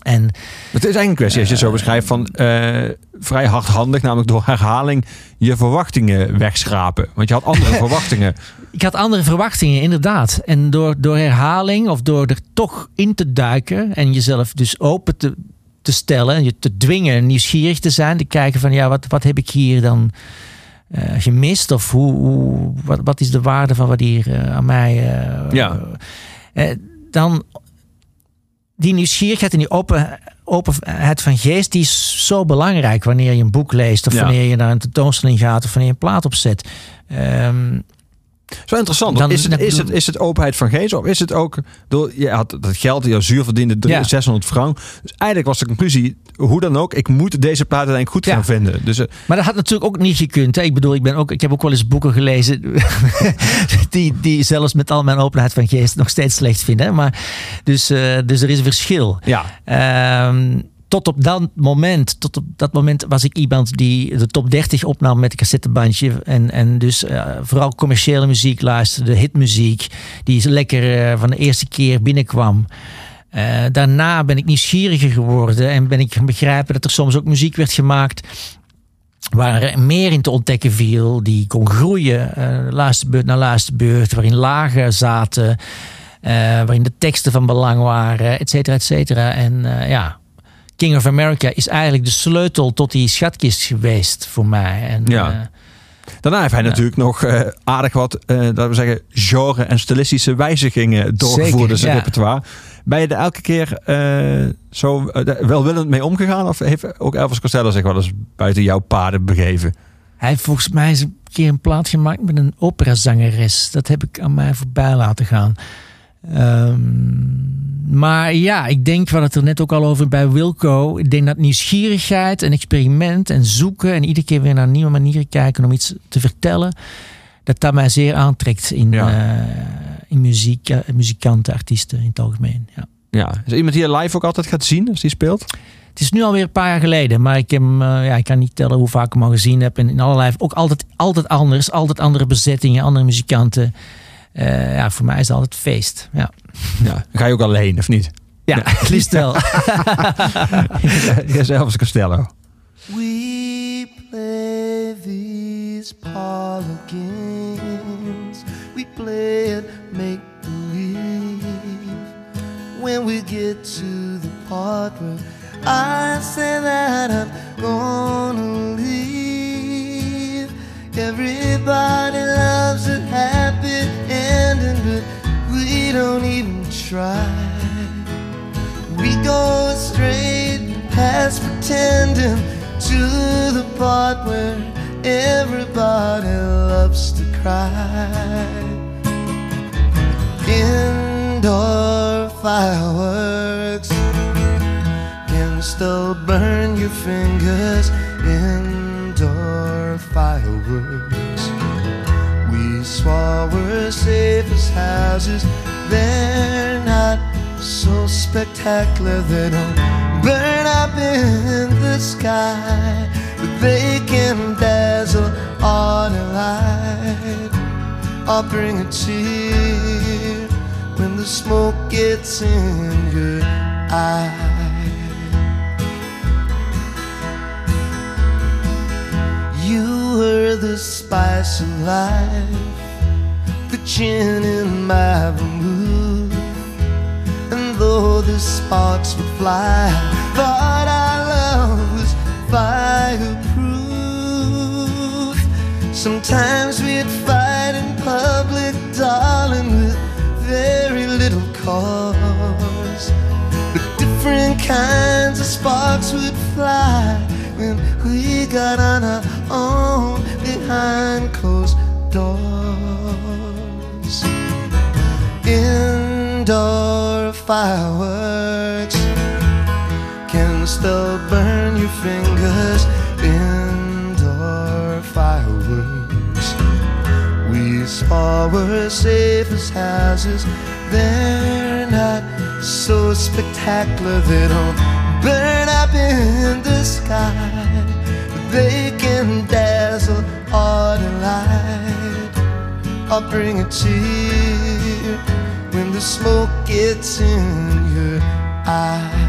En Het is eigenlijk een kwestie, als je het zo beschrijft, van eh, vrij hardhandig, namelijk door herhaling je verwachtingen wegschrapen. Want je had andere [LAUGHS] verwachtingen. ik had andere verwachtingen, inderdaad. En door, door herhaling of door er toch in te duiken en jezelf dus open te, te stellen, en je te dwingen nieuwsgierig te zijn, te kijken van ja, wat, wat heb ik hier dan eh, gemist? Of hoe, hoe, wat, wat is de waarde van wat hier eh, aan mij. eh, Ja. dan die nieuwsgierigheid en die open, openheid van geest, die is zo belangrijk wanneer je een boek leest of Ja. wanneer je naar een tentoonstelling gaat of wanneer je een plaat opzet. Ehm, Zo interessant. Dan- is, het, is, het, is het openheid van geest of is het ook door je had dat geld, je zuur verdiende drie- Ja. 600 frank. Dus eigenlijk was de conclusie, hoe dan ook, ik moet deze plaat uiteindelijk goed Ja. gaan vinden. Dus eh, Maar dat had natuurlijk ook niet gekund. Hè? Ik bedoel, ik, ben ook, ik heb ook wel eens boeken gelezen [LAUGHS] die, die zelfs met al mijn openheid van geest nog steeds slecht vinden. Hè? Maar, dus, eh, dus er is een verschil. ja, Ehm, tot op dat moment, tot op dat moment was ik iemand die de top 30 opnam met een cassettebandje. En, en dus eh, vooral commerciële muziek luisterde, hitmuziek, die lekker eh, van de eerste keer binnenkwam. Eh, daarna ben ik nieuwsgieriger geworden en ben ik gaan begrijpen dat er soms ook muziek werd gemaakt waar er meer in te ontdekken viel, die kon groeien, eh luisterbeurt naar luisterbeurt, waarin lagen zaten, waarin de teksten van belang waren, et cetera, et cetera. En ja, King of America is eigenlijk de sleutel tot die schatkist geweest voor mij. En, Ja. eh, Daarna heeft hij natuurlijk nog eh, aardig wat, eh dat we zeggen, genre en stilistische wijzigingen doorgevoerd in zijn ja. repertoire. Ben je er elke keer eh, zo eh, welwillend mee omgegaan? Of heeft ook Elvis Costello zich wel eens buiten jouw paden begeven? hij heeft volgens mij eens een keer een plaat gemaakt met een operazangeres. Dat heb ik aan mij voorbij laten gaan. Ehm, maar ja, ik denk, we hadden het er net ook al over bij Wilco. Ik denk dat nieuwsgierigheid en experiment en zoeken en iedere keer weer naar nieuwe manieren kijken om iets te vertellen, dat dat mij zeer aantrekt in, Ja. eh, in muziek, eh, muzikanten, artiesten in het algemeen. Ja. Ja. Is er iemand die je live ook altijd gaat zien als die speelt? Het is nu alweer een paar jaar geleden, maar ik, heb, eh, ja, ik kan niet tellen hoe vaak ik hem al gezien heb. En in allerlei, ook altijd, altijd anders, altijd andere bezettingen, andere muzikanten. Eh, ja, voor mij is het altijd feest. Ja, Ja. Ga je ook alleen of niet? ja het liefst wel. [LAUGHS] Elvis Costello. We play these parlor games. We play it make believe. When we get to the part where I say that I'm gonna leave, everybody try. We go straight past pretending to the part where everybody loves to cry. Indoor fireworks can still burn your fingers. Indoor fireworks. We swore we're safe as houses. They're not so spectacular. They don't burn up in the sky, but they can dazzle on a light. I'll bring a tear when the smoke gets in your eye. You were the spice of life, the gin in my vermouth. Though the sparks would fly, thought our love was fireproof. Sometimes we'd fight in public, darling, with very little cause. But different kinds of sparks would fly when we got on our own behind closed doors. Indoor fireworks can still burn your fingers. Indoor fireworks. We swore we're safe as houses. They're not so spectacular. They don't burn up in the sky. They can dazzle all the light. I'll bring a tear when the smoke gets in your eye.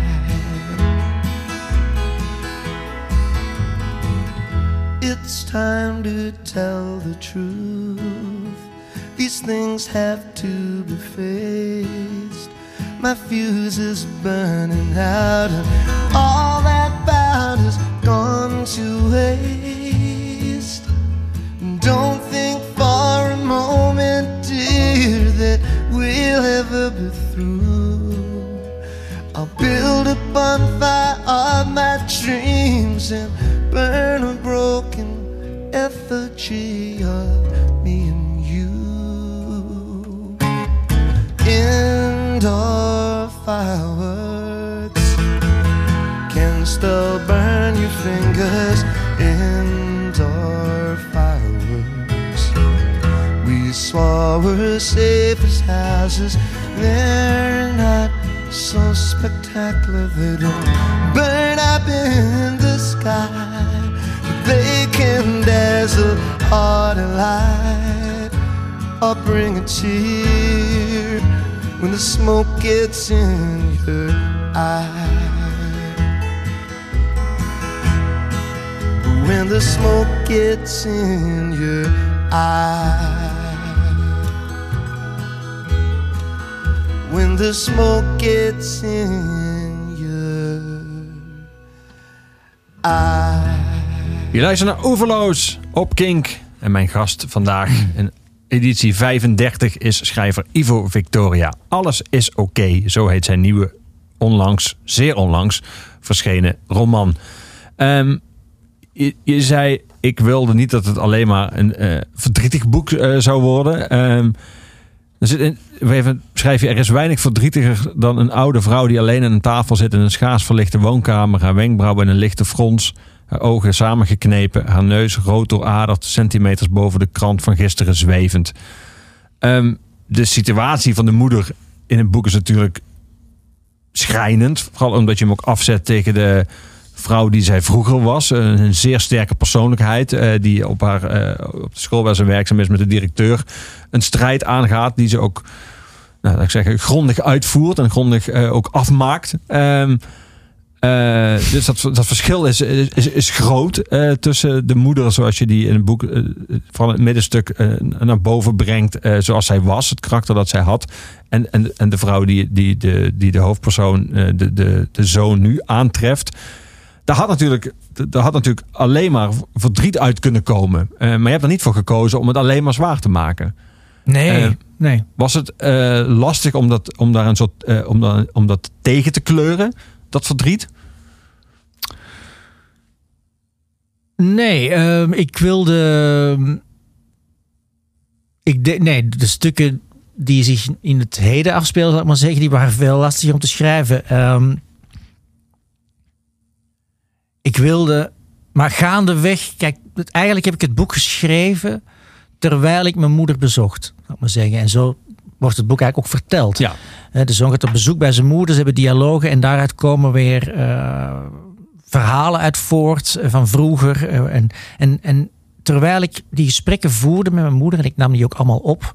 It's time to tell the truth. These things have to be faced. My fuse is burning out, and all your. When the smoke gets in your. Je luistert naar Oeverloos op Kink. En mijn gast vandaag in editie 35 is schrijver Ivo Victoria. Alles is oké, zo heet zijn nieuwe, onlangs, zeer onlangs, verschenen roman. Ehm, je zei, ik wilde niet dat het alleen maar een eh, verdrietig boek eh, zou worden. Ehm, zit in, even schrijf je, er is weinig verdrietiger dan een oude vrouw die alleen aan een tafel zit in een schaars verlichte woonkamer. Haar wenkbrauwen in een lichte frons, haar ogen samengeknepen, haar neus rood dooraderd, centimeters boven de krant van gisteren zwevend. Ehm, de situatie van de moeder in het boek is natuurlijk schrijnend. Vooral omdat je hem ook afzet tegen de vrouw die zij vroeger was. Een, zeer sterke persoonlijkheid. eh, die op, haar, eh, op de school waar ze werkzaam is met de directeur. Een strijd aangaat die ze ook nou, ik zeggen, grondig uitvoert. En grondig eh, ook afmaakt. Ehm, eh, dus dat, dat verschil is, is, is groot tussen de moeder zoals je die in het boek van het middenstuk naar boven brengt zoals zij was, het karakter dat zij had. En, en, en de vrouw die, die, de, die de hoofdpersoon, de, de, de zoon nu aantreft. Daar had, natuurlijk, daar had natuurlijk alleen maar verdriet uit kunnen komen. Eh, maar je hebt er niet voor gekozen om het alleen maar zwaar te maken. Nee, Eh, nee. Was het eh, lastig om dat, om, daar een soort, om, dan, om dat tegen te kleuren, dat verdriet? Nee, ehm, ik wilde. Ik de, nee, de stukken die zich in het heden afspelen, zal ik maar zeggen, die waren veel lastiger om te schrijven. Ehm, ik wilde, maar gaandeweg, kijk, eigenlijk heb ik het boek geschreven terwijl ik mijn moeder bezocht, ik maar zeggen. En zo wordt het boek eigenlijk ook verteld. Ja. De zoon gaat op bezoek bij zijn moeder, ze hebben dialogen en daaruit komen weer eh, verhalen uit voort eh, van vroeger. eh, en, en, en terwijl ik die gesprekken voerde met mijn moeder en ik nam die ook allemaal op,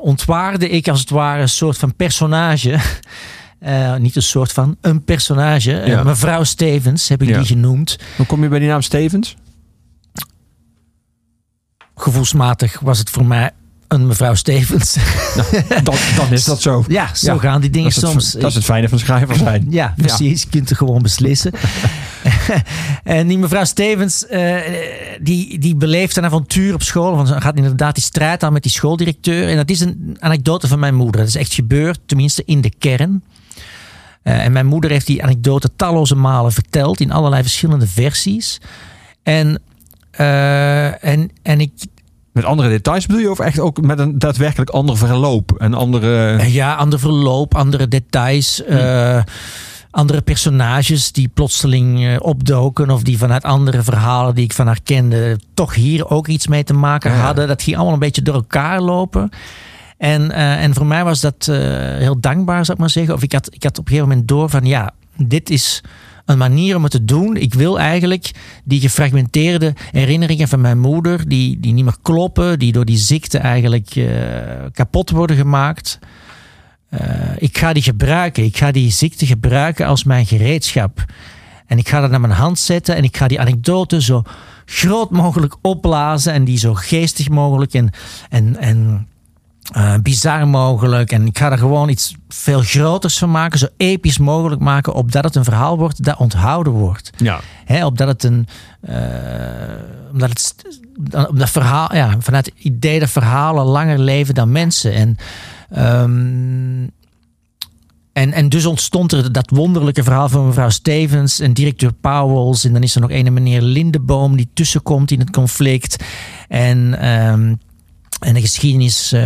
ontwaarde ik als het ware een soort van personage. [LAUGHS] Eh, niet een soort van, een personage. Eh, mevrouw Stevens heb ik Ja. die genoemd. Hoe kom je bij die naam Stevens? Gevoelsmatig was het voor mij een mevrouw Stevens. Dan, dan is dat zo. ja, zo Ja, gaan die dingen Dat is, het, soms. dat is het fijne van schrijver [LAUGHS] zijn. Ja, precies. Je kunt het gewoon beslissen. [LAUGHS] en die mevrouw Stevens, eh, die, die beleeft een avontuur op school. Want ze gaat inderdaad die strijd aan met die schooldirecteur. En dat is een anekdote van mijn moeder. Dat is echt gebeurd, tenminste in de kern. Eh, en mijn moeder heeft die anekdote talloze malen verteld in allerlei verschillende versies. En, eh, en, en ik, Met andere details bedoel je? Of echt ook met een daadwerkelijk ander verloop? En andere... Eh, Ja, ander verloop, andere details. eh, andere personages die plotseling opdoken. Of die vanuit andere verhalen die ik van haar kende. toch hier ook iets mee te maken Ja. hadden. Dat ging allemaal een beetje door elkaar lopen. En, eh, en voor mij was dat eh, heel dankbaar, zou ik maar zeggen. Of ik had, ik had op een gegeven moment door van ja, dit is een manier om het te doen. Ik wil eigenlijk die gefragmenteerde herinneringen van mijn moeder, die, die niet meer kloppen, die door die ziekte eigenlijk eh, kapot worden gemaakt. Ik ga die gebruiken. Ik ga die ziekte gebruiken als mijn gereedschap. En ik ga dat naar mijn hand zetten en ik ga die anekdote zo groot mogelijk opblazen en die zo geestig mogelijk en, en, en eh, bizar mogelijk. En ik ga er gewoon iets veel groters van maken, zo episch mogelijk maken, opdat het een verhaal wordt dat onthouden wordt. Ja. Hè, opdat het een. eh, omdat het. Omdat verhaal, ja, vanuit het idee dat verhalen langer leven dan mensen. En. ehm, En, en dus ontstond er dat wonderlijke verhaal van mevrouw Stevens en directeur Pauwels. En dan is er nog een meneer Lindeboom die tussenkomt in het conflict. En, ehm, en de geschiedenis eh,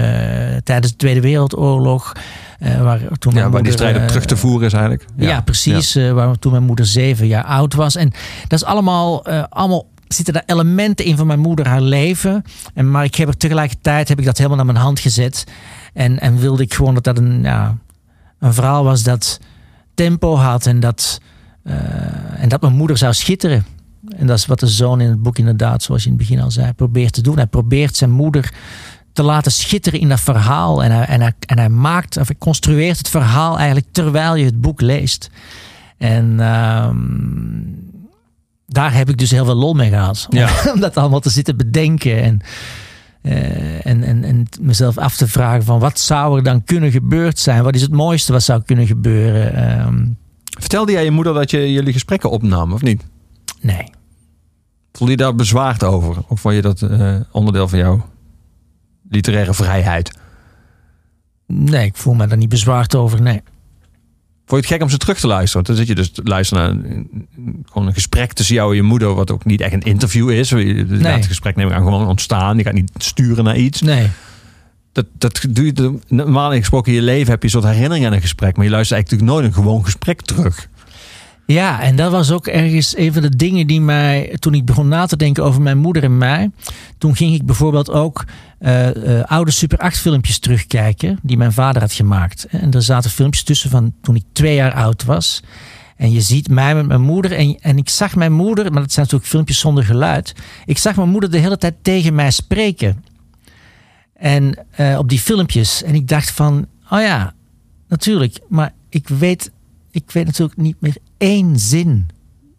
tijdens de Tweede Wereldoorlog. eh, waar toen Ja, mijn waar die moeder, strijd op eh, terug te voeren is eigenlijk. ja, precies. waar toen mijn moeder zeven jaar oud was. En dat is allemaal, allemaal zitten daar elementen in van mijn moeder, haar leven. En, maar ik heb er tegelijkertijd heb ik dat helemaal naar mijn hand gezet. En, en wilde ik gewoon dat dat een, ja, een verhaal was dat tempo had. En dat, en dat mijn moeder zou schitteren. En dat is wat de zoon in het boek inderdaad, zoals je in het begin al zei, probeert te doen. Hij probeert zijn moeder te laten schitteren in dat verhaal. En hij, en hij, en hij maakt, of hij construeert het verhaal eigenlijk terwijl je het boek leest. En ehm, daar heb ik dus heel veel lol mee gehad. Om, Ja. [LAUGHS] om dat allemaal te zitten bedenken. En, eh, en, en, en mezelf af te vragen van wat zou er dan kunnen gebeurd zijn? Wat is het mooiste wat zou kunnen gebeuren? Ehm, Vertelde jij je moeder dat je jullie gesprekken opnam, of niet? Nee. Voelde je daar bezwaard over? Of vond je dat eh, onderdeel van jouw literaire vrijheid? Nee, ik voel me daar niet bezwaard over. Nee. Vond je het gek om ze terug te luisteren? Dan zit je dus te luisteren naar een, gewoon een gesprek tussen jou en je moeder, wat ook niet echt een interview is. Je laat het gesprek neem ik aan gewoon ontstaan. Je gaat niet sturen naar iets. Nee. Dat, dat doe je normaal gesproken in je leven heb je een soort herinnering aan een gesprek, maar je luistert eigenlijk natuurlijk nooit een gewoon gesprek terug. Ja, en dat was ook ergens een van de dingen die mij, toen ik begon na te denken over mijn moeder en mij, toen ging ik bijvoorbeeld ook eh, eh, oude Super 8 filmpjes terugkijken die mijn vader had gemaakt. En er zaten filmpjes tussen van toen ik twee jaar oud was. En je ziet mij met mijn moeder en, en ik zag mijn moeder, maar dat zijn natuurlijk filmpjes zonder geluid. Ik zag mijn moeder de hele tijd tegen mij spreken. En eh, op die filmpjes. En ik dacht van, oh ja, natuurlijk. Maar ik weet, ik weet natuurlijk niet meer één zin,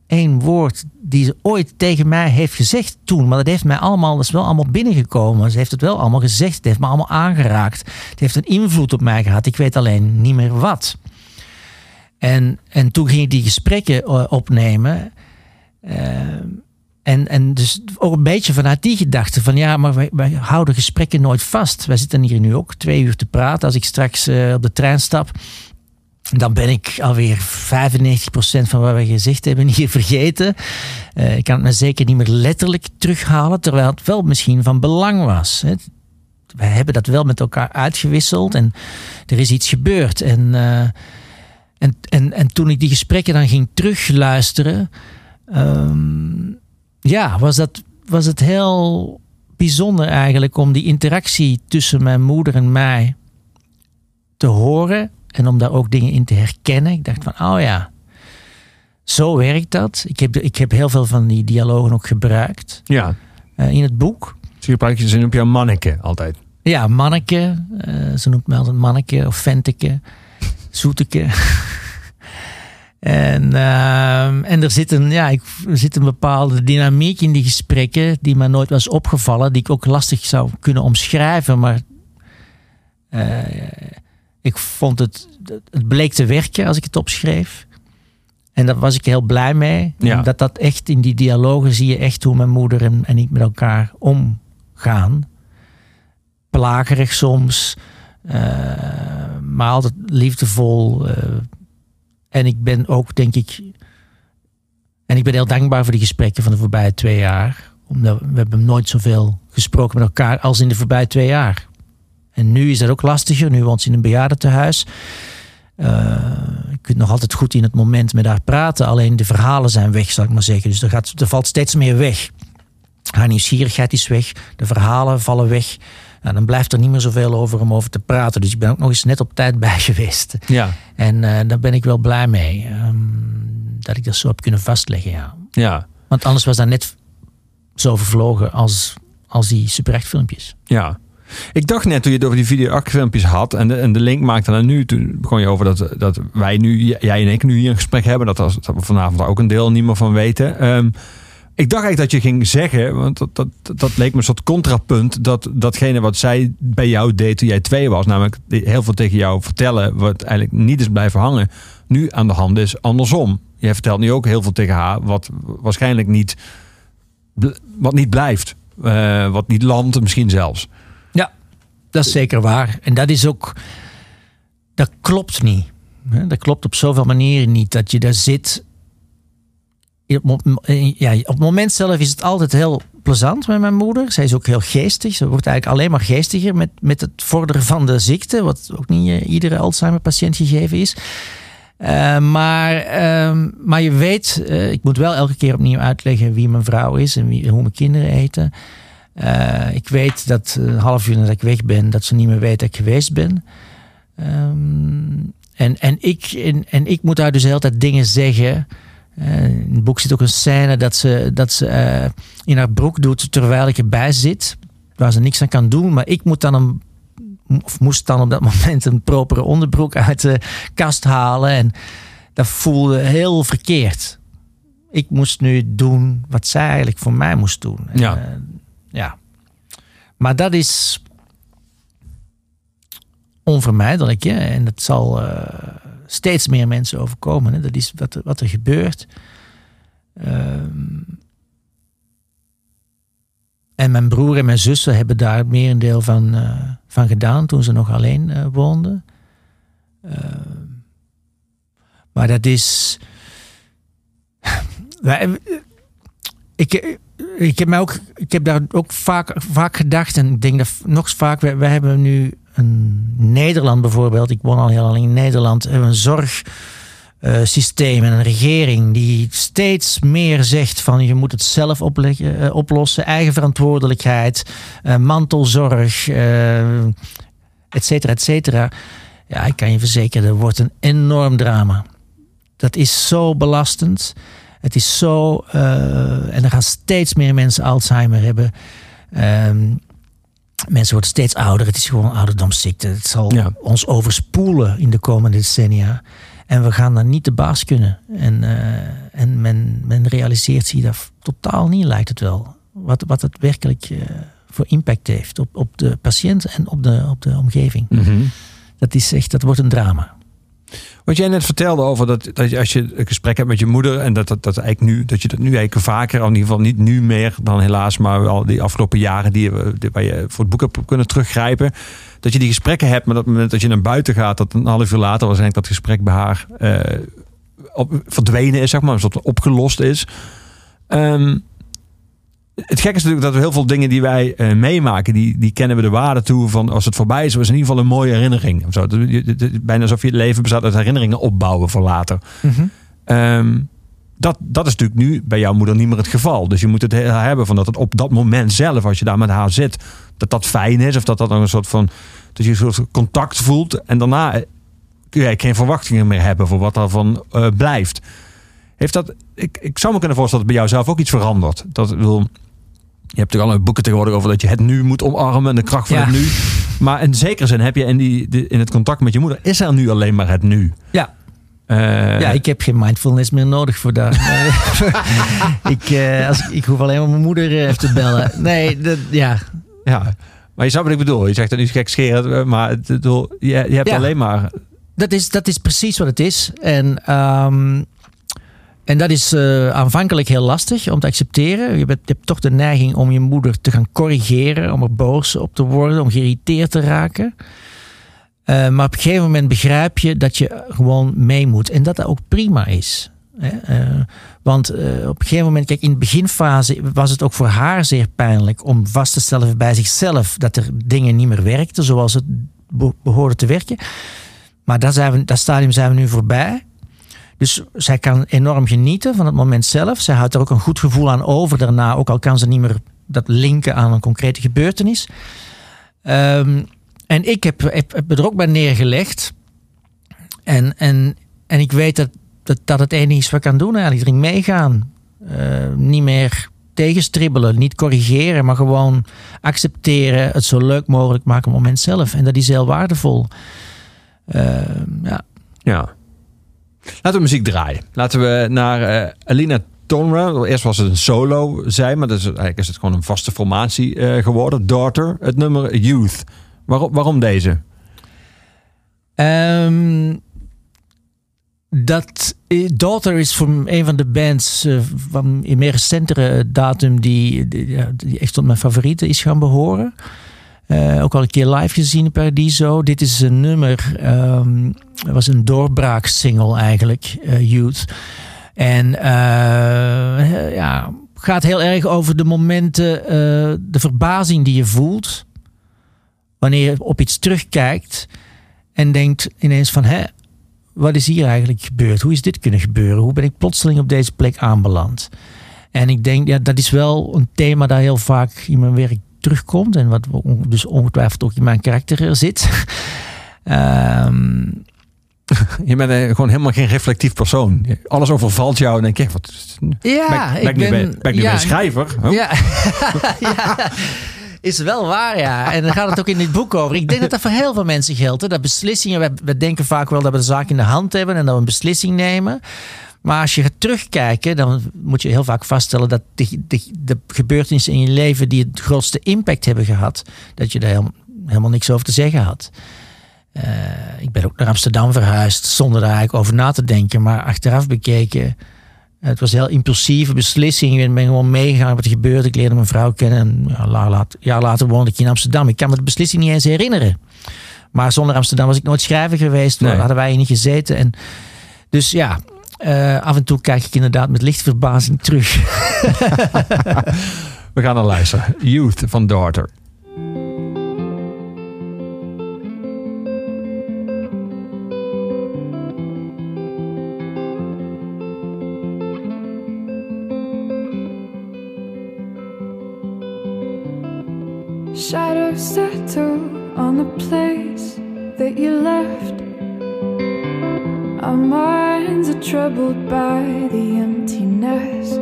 één woord die ze ooit tegen mij heeft gezegd toen. Maar dat heeft mij allemaal, dat is wel allemaal binnengekomen. Ze heeft het wel allemaal gezegd. Het heeft me allemaal aangeraakt. Het heeft een invloed op mij gehad. Ik weet alleen niet meer wat. En, en toen ging ik die gesprekken eh, opnemen. Eh, en, en dus ook een beetje vanuit die gedachte van ja, maar wij, wij houden gesprekken nooit vast. Wij zitten hier nu ook twee uur te praten. Als ik straks eh, op de trein stap, dan ben ik alweer 95% van wat we gezegd hebben hier vergeten. Eh, ik kan het me zeker niet meer letterlijk terughalen, terwijl het wel misschien van belang was. Hè. Wij hebben dat wel met elkaar uitgewisseld en er is iets gebeurd. En, eh, en, en, en toen ik die gesprekken dan ging terugluisteren, ehm, ja, was, dat, was het heel bijzonder eigenlijk om die interactie tussen mijn moeder en mij te horen en om daar ook dingen in te herkennen. Ik dacht van, oh ja, zo werkt dat. Ik heb, ik heb heel veel van die dialogen ook gebruikt Ja. eh, in het boek. Je gebruikt je zin op jouw manneke altijd. Ja, manneke. eh, ze noemt me altijd manneke of venteke. Zoeteke. [LAUGHS] en, ehm, en er zit, een, ja, ik, er zit een bepaalde dynamiek in die gesprekken die me nooit was opgevallen. Die ik ook lastig zou kunnen omschrijven. Maar eh, ik vond het, het bleek te werken als ik het opschreef. En daar was ik heel blij mee. Ja. Dat dat echt in die dialogen zie je echt hoe mijn moeder en, en ik met elkaar omgaan plagerig soms, eh, maar altijd liefdevol. eh. en ik ben ook, denk ik, en ik ben heel dankbaar voor die gesprekken van de voorbije twee jaar. Omdat we hebben nooit zoveel gesproken met elkaar als in de voorbije twee jaar. En nu is dat ook lastiger. Nu woont ze in een bejaardentehuis. Eh je kunt nog altijd goed in het moment met haar praten. Alleen de verhalen zijn weg, zal ik maar zeggen. Dus er, gaat, er valt steeds meer weg. Haar nieuwsgierigheid is weg. De verhalen vallen weg. Nou, dan blijft er niet meer zoveel over om over te praten. Dus ik ben ook nog eens net op tijd [LAUGHS] bij geweest. Ja. En eh, daar ben ik wel blij mee. ehm, dat ik dat zo heb kunnen vastleggen, ja. Ja. Want anders was dat net zo vervlogen als, als die Super 8 filmpjes. Ja. Ik dacht net toen je het over die video filmpjes had en de, en de link maakte naar nu, toen begon je over dat, dat wij nu, jij en ik nu hier een gesprek hebben, dat, dat we vanavond ook een deel niet meer van weten. Ehm, ik dacht eigenlijk dat je ging zeggen, want dat, dat, leek me een soort contrapunt, dat datgene wat zij bij jou deed toen jij twee was, namelijk heel veel tegen jou vertellen, wat eigenlijk niet is blijven hangen, nu aan de hand is andersom. Jij vertelt nu ook heel veel tegen haar, wat waarschijnlijk niet, wat niet blijft, eh, wat niet landt misschien zelfs. Dat is zeker waar. En dat is ook. Dat klopt niet. Dat klopt op zoveel manieren niet. Dat je daar zit. Mo- ja, op het moment zelf is het altijd heel plezant met mijn moeder. Zij is ook heel geestig. Ze wordt eigenlijk alleen maar geestiger met, met het vorderen van de ziekte. Wat ook niet eh, iedere Alzheimer-patiënt gegeven is. Eh, maar, ehm, maar je weet, eh, ik moet wel elke keer opnieuw uitleggen wie mijn vrouw is en wie, hoe mijn kinderen eten. Eh, ik weet dat een half uur nadat ik weg ben, dat ze niet meer weet dat ik geweest ben. Ehm, en, en, ik, en, en ik moet daar dus de hele tijd dingen zeggen. Eh, in het boek zit ook een scène dat ze, dat ze eh, in haar broek doet terwijl ik erbij zit. Waar ze niks aan kan doen. Maar ik moet dan een, of moest dan op dat moment een propere onderbroek uit de kast halen. En dat voelde heel verkeerd. Ik moest nu doen wat zij eigenlijk voor mij moest doen. En, Ja. Ja. Maar dat is onvermijdelijk. Hè? En dat zal eh, steeds meer mensen overkomen. Hè? Dat is wat, er- wat er gebeurt. Ehm, en mijn broer en mijn zussen hebben daar het merendeel van, eh, van gedaan toen ze nog alleen eh, woonden. Ehm, maar dat is. [LAUGHS] Ik, ik, heb mij ook, ik heb daar ook vaak, vaak gedacht, en ik denk dat nog vaak, wij hebben nu een Nederland bijvoorbeeld, ik woon al heel lang in Nederland, hebben een zorgsysteem en een regering die steeds meer zegt van je moet het zelf opleggen, eh, oplossen, eigen verantwoordelijkheid, eh, mantelzorg, eh et cetera, et cetera. Ja, ik kan je verzekeren, er wordt een enorm drama. Dat is zo belastend. Het is zo. eh, en er gaan steeds meer mensen Alzheimer hebben. Ehm, mensen worden steeds ouder. Het is gewoon ouderdomsziekte. Het zal Ja. ons overspoelen in de komende decennia. En we gaan dan niet de baas kunnen. En, eh, en men, men realiseert zich dat totaal niet, lijkt het wel. Wat, wat het werkelijk eh, voor impact heeft op, op de patiënt en op de, op de omgeving. Mhm. Dat is echt, dat wordt een drama. Wat jij net vertelde over dat, dat als je een gesprek hebt met je moeder en dat, dat, dat, eigenlijk nu, dat je dat nu eigenlijk vaker, in ieder geval niet nu meer dan helaas, maar wel die afgelopen jaren die, die, waar je voor het boek hebt kunnen teruggrijpen. Dat je die gesprekken hebt, maar dat moment dat je naar buiten gaat, dat een half uur later waarschijnlijk dat gesprek bij haar eh, op, verdwenen is, zeg maar, een opgelost is. Ehm, het gekke is natuurlijk dat we heel veel dingen die wij eh, meemaken, die, die kennen we de waarde toe van als het voorbij is, was in ieder geval een mooie herinnering. Of zo. Bijna alsof je het leven bestaat uit herinneringen opbouwen voor later. Ehm, dat, dat is natuurlijk nu bij jouw moeder niet meer het geval. Dus je moet het he- hebben van dat het op dat moment zelf, als je daar met haar zit, dat dat fijn is. Of dat dat dan een soort van, dat je een soort contact voelt. En daarna eh, kun je geen verwachtingen meer hebben voor wat daarvan eh blijft. Heeft dat, ik, ik zou me kunnen voorstellen dat bij jou zelf ook iets verandert. Dat, bedoel, je hebt toch al boeken tegenwoordig over dat je het nu moet omarmen en de kracht van Ja. het nu. Maar in zekere zin heb je in, die, de- in het contact met je moeder, is er nu alleen maar het nu. Ja. Eh, Ja, ik heb geen mindfulness meer nodig voor dat. [LAUGHS] ik, eh, als, ik- hoef alleen maar mijn moeder eh, even te bellen. Nee, dat, ja. Ja, maar je snapt wat ik bedoel. Je zegt dat niet gekscherend, eh, maar het, je, je hebt Ja. alleen maar... Dat is, dat is precies wat het is. En, ehm, en dat is eh, aanvankelijk heel lastig om te accepteren. Je, hebt toch de neiging om je moeder te gaan corrigeren, om er boos op te worden, om geïrriteerd te raken. Eh, maar op een gegeven moment begrijp je dat je gewoon mee moet. En dat dat ook prima is. Hè? Eh, want op een gegeven moment, kijk, in de beginfase was het ook voor haar zeer pijnlijk om vast te stellen bij zichzelf dat er dingen niet meer werkten zoals het be- behoorde te werken. Maar dat, zijn dat stadium zijn we nu voorbij. Dus zij kan enorm genieten van het moment zelf. Zij houdt er ook een goed gevoel aan over daarna, ook al kan ze niet meer dat linken aan een concrete gebeurtenis. Ehm, en ik heb, heb, heb er ook bij neergelegd. En, en, en ik weet dat, dat dat het enige is wat ik kan doen eigenlijk. Erin meegaan. Eh, niet meer tegenstribbelen, niet corrigeren, maar gewoon accepteren. Het zo leuk mogelijk maken op het moment zelf. En dat is heel waardevol. Ehm, ja. Ja. Laten we muziek draaien. Laten we naar eh, Alina Tonra. Eerst was het een solo, zij, maar dat is, eigenlijk is het gewoon een vaste formatie eh, geworden. Daughter, het nummer Youth. Waarom, waarom deze? Ehm, dat Daughter is voor een van de bands eh, van in meer recentere datum die, die, die echt tot mijn favorieten is gaan behoren. Eh, ook al een keer live gezien in Paradiso. Dit is een nummer, ehm, het was een doorbraaksingle eigenlijk, eh, Youth. En eh, ja, gaat heel erg over de momenten, de verbazing die je voelt. Wanneer je op iets terugkijkt en denkt ineens van, hè, wat is hier eigenlijk gebeurd? Hoe is dit kunnen gebeuren? Hoe ben ik plotseling op deze plek aanbeland? En ik denk, ja, dat is wel een thema dat heel vaak in mijn werk terugkomt. En wat dus ongetwijfeld ook in mijn karakter zit. [LAUGHS] Ehm, [LAUGHS] Je bent eh, gewoon helemaal geen reflectief persoon. Alles overvalt jou en denk je, wat ja, ben, ben ik ben ik nu ja, een schrijver? Huh? Ja. [LAUGHS] ja, is wel waar, ja. En dan gaat het ook in dit boek over. Ik denk dat dat voor heel veel mensen geldt. Hè. Dat beslissingen, we, we denken vaak wel dat we de zaak in de hand hebben en dat we een beslissing nemen. Maar als je gaat terugkijken, dan moet je heel vaak vaststellen dat de, de, de gebeurtenissen in je leven die het grootste impact hebben gehad, dat je daar helemaal, helemaal niks over te zeggen had. Eh, ik ben ook naar Amsterdam verhuisd zonder daar eigenlijk over na te denken. Maar achteraf bekeken, het was een heel impulsieve beslissing. Ik ben gewoon meegegaan wat er gebeurde. Ik leerde mijn vrouw kennen. En ja, een jaar later, jaar later woonde ik in Amsterdam. Ik kan me de beslissing niet eens herinneren. Maar zonder Amsterdam was ik nooit schrijver geweest. Nee. Hadden wij hier niet gezeten. En dus ja, eh, af en toe kijk ik inderdaad met lichte verbazing terug. [LAUGHS] We gaan naar luisteren. Youth van Daughter. Shadows settle on the place that you left. Our minds are troubled by the emptiness.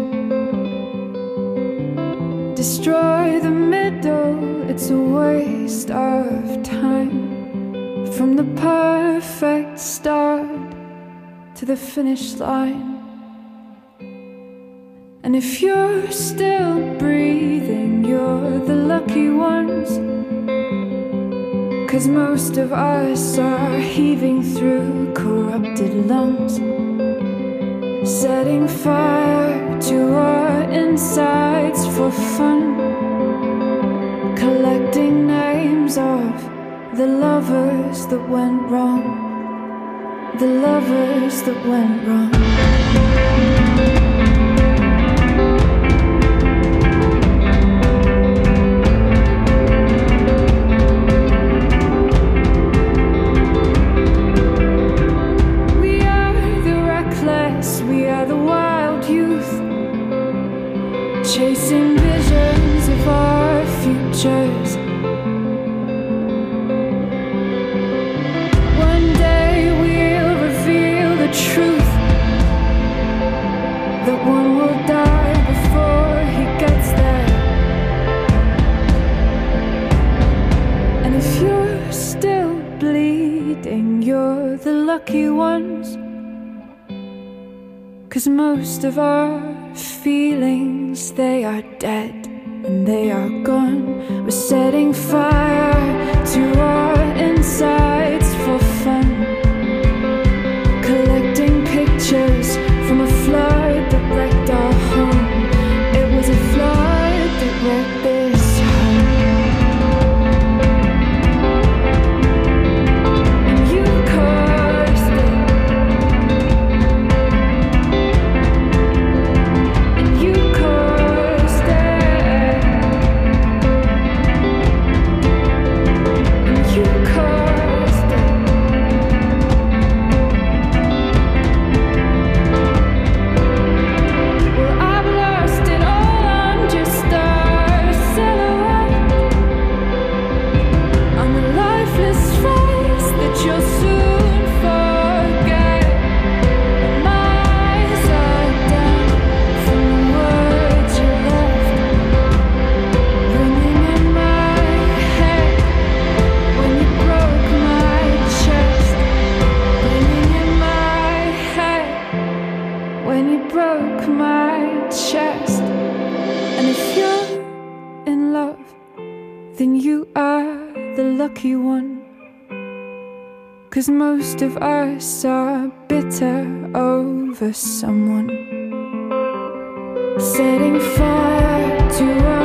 Destroy the middle, it's a waste of time. From the perfect start to the finish line. And if you're still breathing, you're the lucky ones. Cause most of us are heaving through corrupted lungs. Setting fire to our insides for fun. Collecting names of the lovers that went wrong. The lovers that went wrong. Futures. One day we'll reveal the truth that one will die before he gets there. And if you're still bleeding, you're the lucky ones. Cause most of our feelings, they are dead and they are gone. We're setting fire to our most of us are bitter over someone. Setting fire to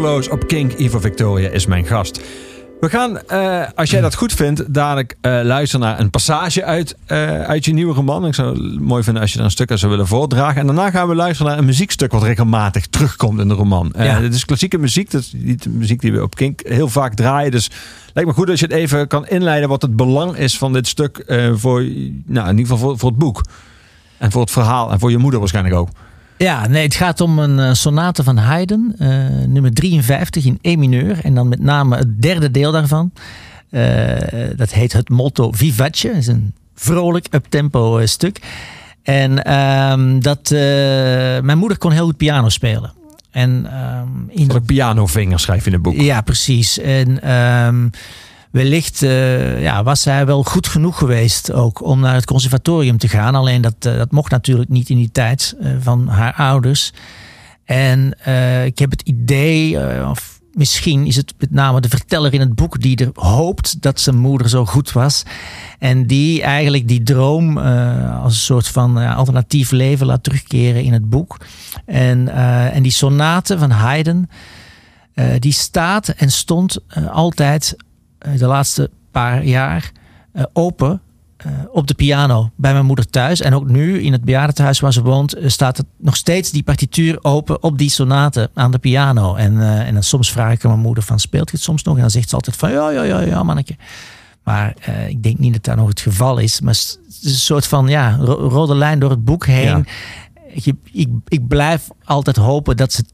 op Kink. Ivo Victoria is mijn gast. We gaan, eh, als jij dat goed vindt, dadelijk eh, luisteren naar een passage uit, eh, uit je nieuwe roman. Ik zou het mooi vinden als je er een stuk aan zou willen voordragen. En daarna gaan we luisteren naar een muziekstuk wat regelmatig terugkomt in de roman. Ja. Dit is klassieke muziek, dat is niet de muziek die we op Kink heel vaak draaien. Dus lijkt me goed als je het even kan inleiden wat het belang is van dit stuk voor, nou, in ieder geval voor, voor het boek. En voor het verhaal en voor je moeder waarschijnlijk ook. Ja, nee, het gaat om een eh, sonate van Haydn, eh, nummer 53 in E mineur. En dan met name het derde deel daarvan. Eh, dat heet het motto Vivace. Dat is een vrolijk, uptempo stuk. En ehm, dat, mijn moeder kon heel goed piano spelen. En ehm, in Wat een pianovinger schrijf je in het boek. ja, precies. En ehm, wellicht eh, ja, was zij wel goed genoeg geweest ook om naar het conservatorium te gaan. Alleen dat, eh, dat mocht natuurlijk niet in die tijd eh, van haar ouders. En ik heb het idee, of misschien is het met name de verteller in het boek die er hoopt dat zijn moeder zo goed was. En die eigenlijk die droom als een soort van alternatief leven laat terugkeren in het boek. En, en die sonate van Haydn, die staat en stond eh, altijd de laatste paar jaar eh, open eh, op de piano bij mijn moeder thuis. En ook nu in het bejaardentehuis waar ze woont, eh, staat het nog steeds die partituur open op die sonate aan de piano. En, eh, en dan soms vraag ik aan mijn moeder van speelt je het soms nog? En dan zegt ze altijd van ja, ja, ja, ja, manneke. Maar eh, ik denk niet dat dat nog het geval is. Maar het is een soort van ja, ro- rode lijn door het boek heen. Ja. Ik, ik, ik blijf altijd hopen dat ze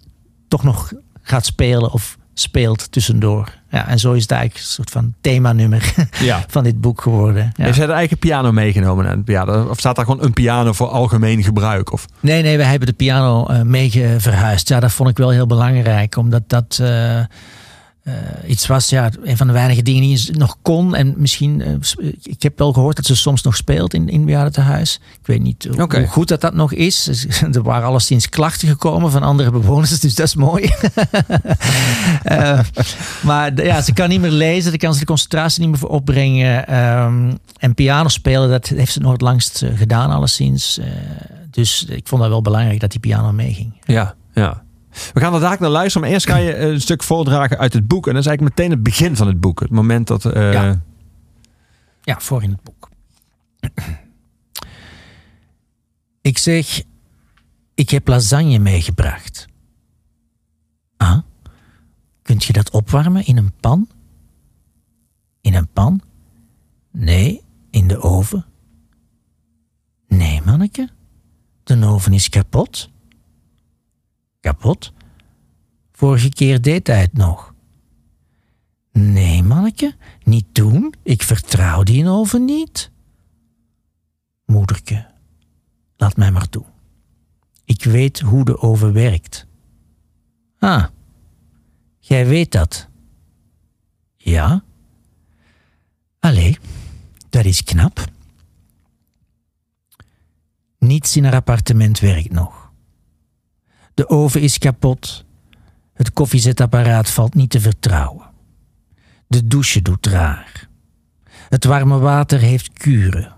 toch nog gaat spelen of speelt tussendoor. Ja, en zo is het eigenlijk een soort van themanummer [LAUGHS] Ja. van dit boek geworden. Ja. Heeft zij de eigen piano meegenomen naar het piano? Of staat daar gewoon een piano voor algemeen gebruik? Of? Nee, nee, we hebben de piano eh mee verhuisd. Ja, dat vond ik wel heel belangrijk, omdat dat eh, eh, iets was, ja, een van de weinige dingen die ze nog kon. En misschien, eh, sp- ik heb wel gehoord dat ze soms nog speelt in, in bejaardentehuis. Ik weet niet hoe- goed dat dat nog is. Dus, [LAUGHS] er waren alleszins klachten gekomen van andere bewoners, dus dat is mooi. [LAUGHS] Eh, maar ja, ze kan niet meer lezen, daar kan ze de concentratie niet meer voor opbrengen. Ehm, en piano spelen, dat heeft ze nog het langst eh, gedaan, alleszins. Eh, dus ik vond dat wel belangrijk dat die piano meeging. Ja, ja. We gaan er dadelijk naar luisteren, maar eerst ga je een stuk voordragen uit het boek. En dat is eigenlijk meteen het begin van het boek. Het moment dat... eh, Ja. Ja, voor in het boek. [CLEARS THROAT] Ik zeg, ik heb lasagne meegebracht. Ah, kunt je dat opwarmen in een pan? In een pan? Nee, in de oven. Nee, manneke, de oven is kapot. Kapot? Vorige keer deed hij het nog. Nee, manneke, niet doen. Ik vertrouw die oven niet. Moederke, laat mij maar toe. Ik weet hoe de oven werkt. Ah, jij weet dat. Ja? Allee, dat is knap. Niets in haar appartement werkt nog. De oven is kapot. Het koffiezetapparaat valt niet te vertrouwen. De douche doet raar. Het warme water heeft kuren.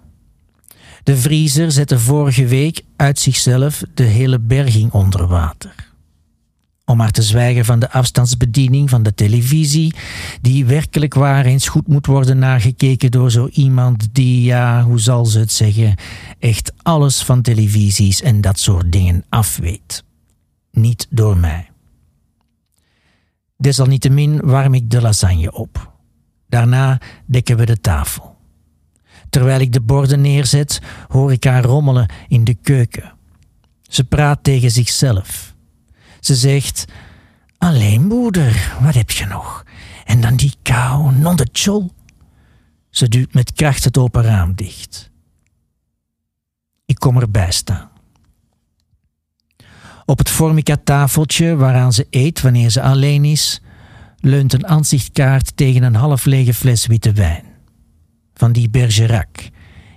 De vriezer zette vorige week uit zichzelf de hele berging onder water. Om maar te zwijgen van de afstandsbediening van de televisie, die werkelijk waar eens goed moet worden nagekeken door zo iemand die, ja, hoe zal ze het zeggen, echt alles van televisies en dat soort dingen afweet. Niet door mij. Desalniettemin warm ik de lasagne op. Daarna dekken we de tafel. Terwijl ik de borden neerzet, hoor ik haar rommelen in de keuken. Ze praat tegen zichzelf. Ze zegt: Alleen moeder, wat heb je nog? En dan die kou, non de chol. Ze duwt met kracht het open raam dicht. Ik kom erbij staan. Op het formica-tafeltje waaraan ze eet wanneer ze alleen is, leunt een aanzichtkaart tegen een half lege fles witte wijn. Van die Bergerac,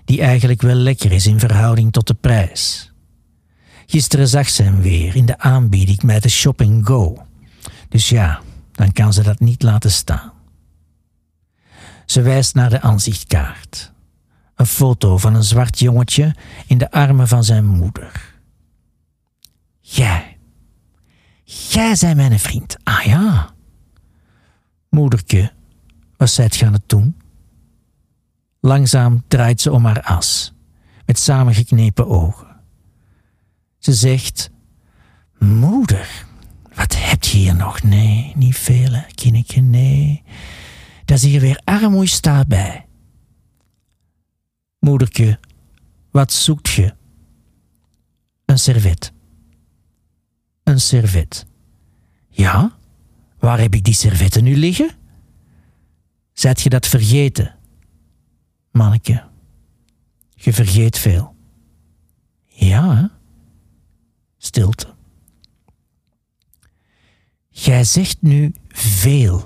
die eigenlijk wel lekker is in verhouding tot de prijs. Gisteren zag ze hem weer in de aanbieding met de Shop Go. Dus ja, dan kan ze dat niet laten staan. Ze wijst naar de aanzichtkaart. Een foto van een zwart jongetje in de armen van zijn moeder. Jij. jij zijn mijn vriend. Ah ja. Moederke, wat zijt je aan het doen? Langzaam draait ze om haar as, met samengeknepen ogen. Ze zegt: Moeder, wat heb je hier nog? Nee, niet veel, kindje, nee. Dat is hier weer armoei staat bij. Moederke, wat zoekt je? Een servet. Een servet. Ja? Waar heb ik die servetten nu liggen? Zijt je dat vergeten? Manneke, je vergeet veel. Ja, hè? Stilte. Jij zegt nu veel.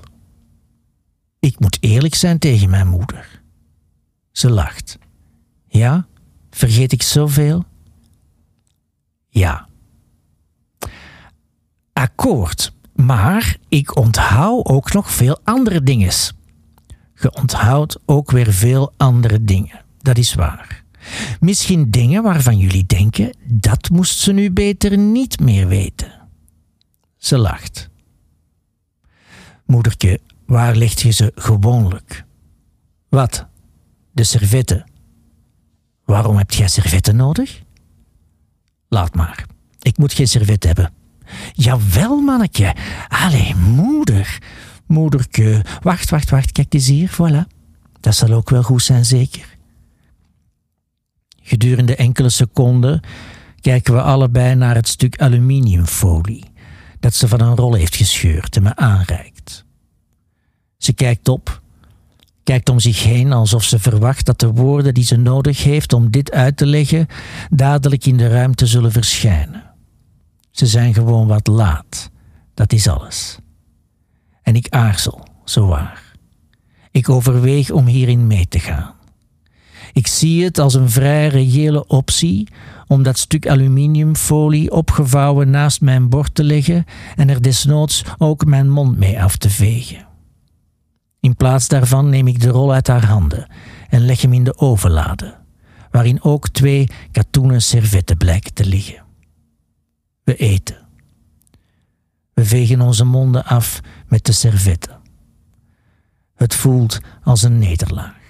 Ik moet eerlijk zijn tegen mijn moeder. Ze lacht. Ja, vergeet ik zoveel? Ja. Akkoord, maar ik onthoud ook nog veel andere dingen. Je onthoudt ook weer veel andere dingen. Dat is waar. Misschien dingen waarvan jullie denken, dat moest ze nu beter niet meer weten. Ze lacht. Moedertje, waar leg je ze gewoonlijk? Wat? De servetten. Waarom heb jij servetten nodig? Laat maar. Ik moet geen servet hebben. Jawel, manneke. Allee, moeder. Moederke. Wacht, wacht, wacht. Kijk eens hier. Voilà. Dat zal ook wel goed zijn, zeker. Gedurende enkele seconden kijken we allebei naar het stuk aluminiumfolie dat ze van een rol heeft gescheurd en me aanreikt. Ze kijkt op, kijkt om zich heen alsof ze verwacht dat de woorden die ze nodig heeft om dit uit te leggen dadelijk in de ruimte zullen verschijnen. Ze zijn gewoon wat laat, dat is alles. En ik aarzel, zowaar. Ik overweeg om hierin mee te gaan. Ik zie het als een vrij reële optie om dat stuk aluminiumfolie opgevouwen naast mijn bord te leggen en er desnoods ook mijn mond mee af te vegen. In plaats daarvan neem ik de rol uit haar handen en leg hem in de ovenlade, waarin ook twee katoenen servetten blijken te liggen. We eten. We vegen onze monden af met de servetten. Het voelt als een nederlaag.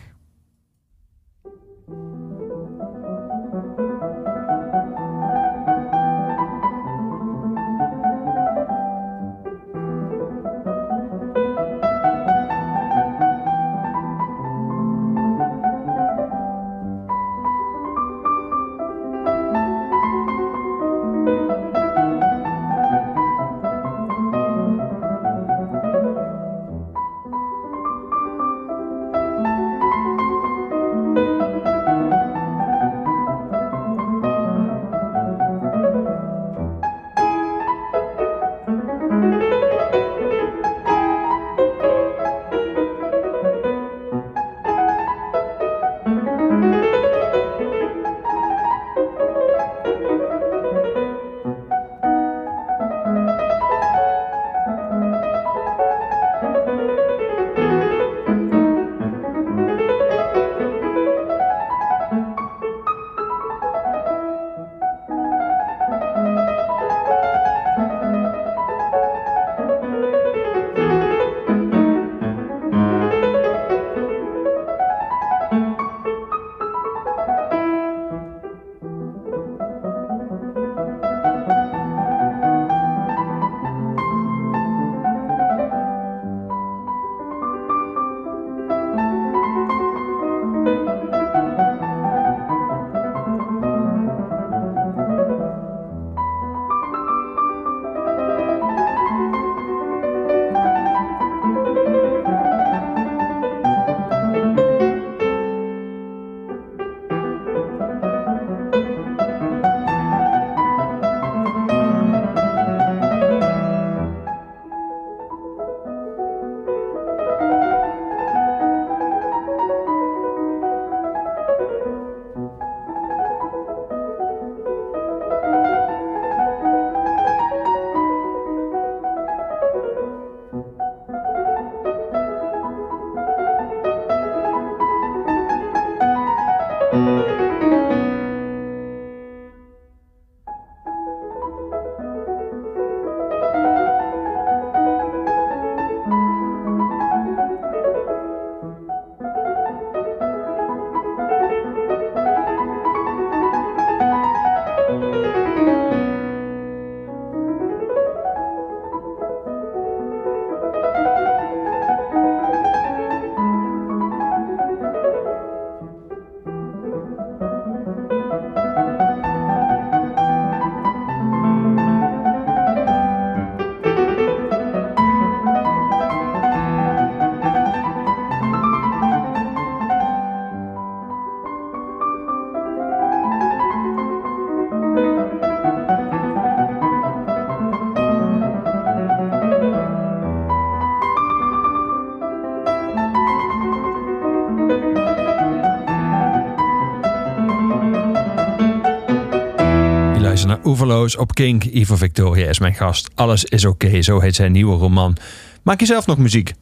Op Kink. Ivo Victoria is mijn gast. Alles is oké, zo heet zijn nieuwe roman. Maak je zelf nog muziek?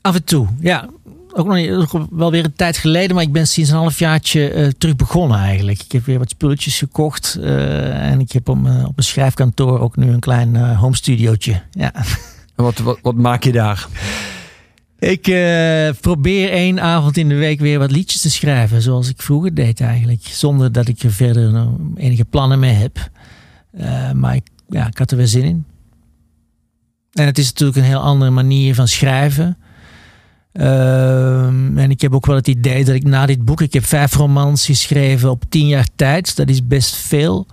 Af en toe, ja. Ook nog ook wel weer een tijd geleden, maar ik ben sinds een halfjaartje eh terug begonnen eigenlijk. Ik heb weer wat spulletjes gekocht eh, en ik heb op mijn, op mijn schrijfkantoor ook nu een klein eh, home studiootje. Ja. En [LAUGHS] Wat, wat, wat maak je daar? Ik probeer één avond in de week weer wat liedjes te schrijven, zoals ik vroeger deed eigenlijk. Zonder dat ik er verder enige plannen mee heb. Eh, maar ik, ja, ik had er weer zin in. En het is natuurlijk een heel andere manier van schrijven. Ehm, en ik heb ook wel het idee dat ik na dit boek, ik heb vijf romans geschreven op tien jaar tijd. Dat is best veel.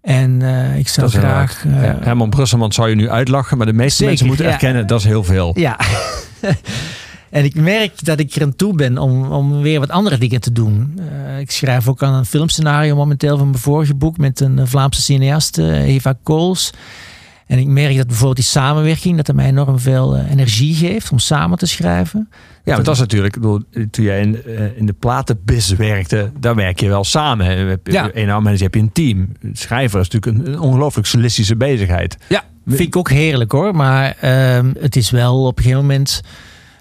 En eh, ik zou graag. eh, Ja, Herman Brusselman zou je nu uitlachen, maar de meeste Zeker, mensen moeten ja. erkennen dat is heel veel. Ja. [LAUGHS] en ik merk dat ik er aan toe ben om, om weer wat andere dingen te doen. Eh, ik schrijf ook aan een filmscenario momenteel van mijn vorige boek met een eh, Vlaamse cineaste, Eva Kools. En ik merk dat bijvoorbeeld die samenwerking, dat er mij enorm veel eh, energie geeft om samen te schrijven. Ja, maar dat is natuurlijk, bedoel, toen jij in, eh, in de platenbis werkte, daar werk je wel samen. hè. Ja. Een nou manager heb je een team. Schrijver is natuurlijk een, een ongelooflijk solistische bezigheid. Ja, vind ik ook heerlijk hoor. Maar ehm, het is wel op een gegeven moment,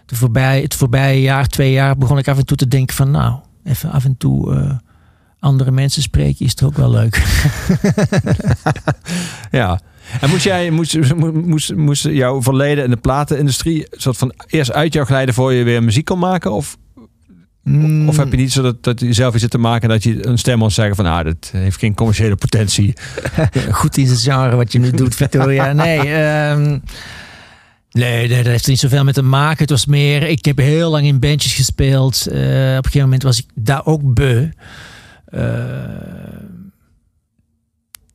de voorbij, het voorbije jaar, twee jaar, begon ik af en toe te denken van nou, even af en toe eh, andere mensen spreken is toch ook wel leuk. [LAUGHS] Ja. En moest jij, moest, moest, moest jouw verleden in de platenindustrie soort van eerst uit jou glijden voor je weer muziek kon maken? Of, Mm. of heb je niet zo dat, dat je zelf iets zit te maken dat je een stem moet zeggen van ah, dat heeft geen commerciële potentie. [LAUGHS] goed in zijn genre wat je nu doet, Victoria. Nee, [LAUGHS] ehm, nee, dat heeft er niet zoveel mee te maken. Het was meer, ik heb heel lang in bandjes gespeeld. Eh, op een gegeven moment was ik daar ook beu. Eh,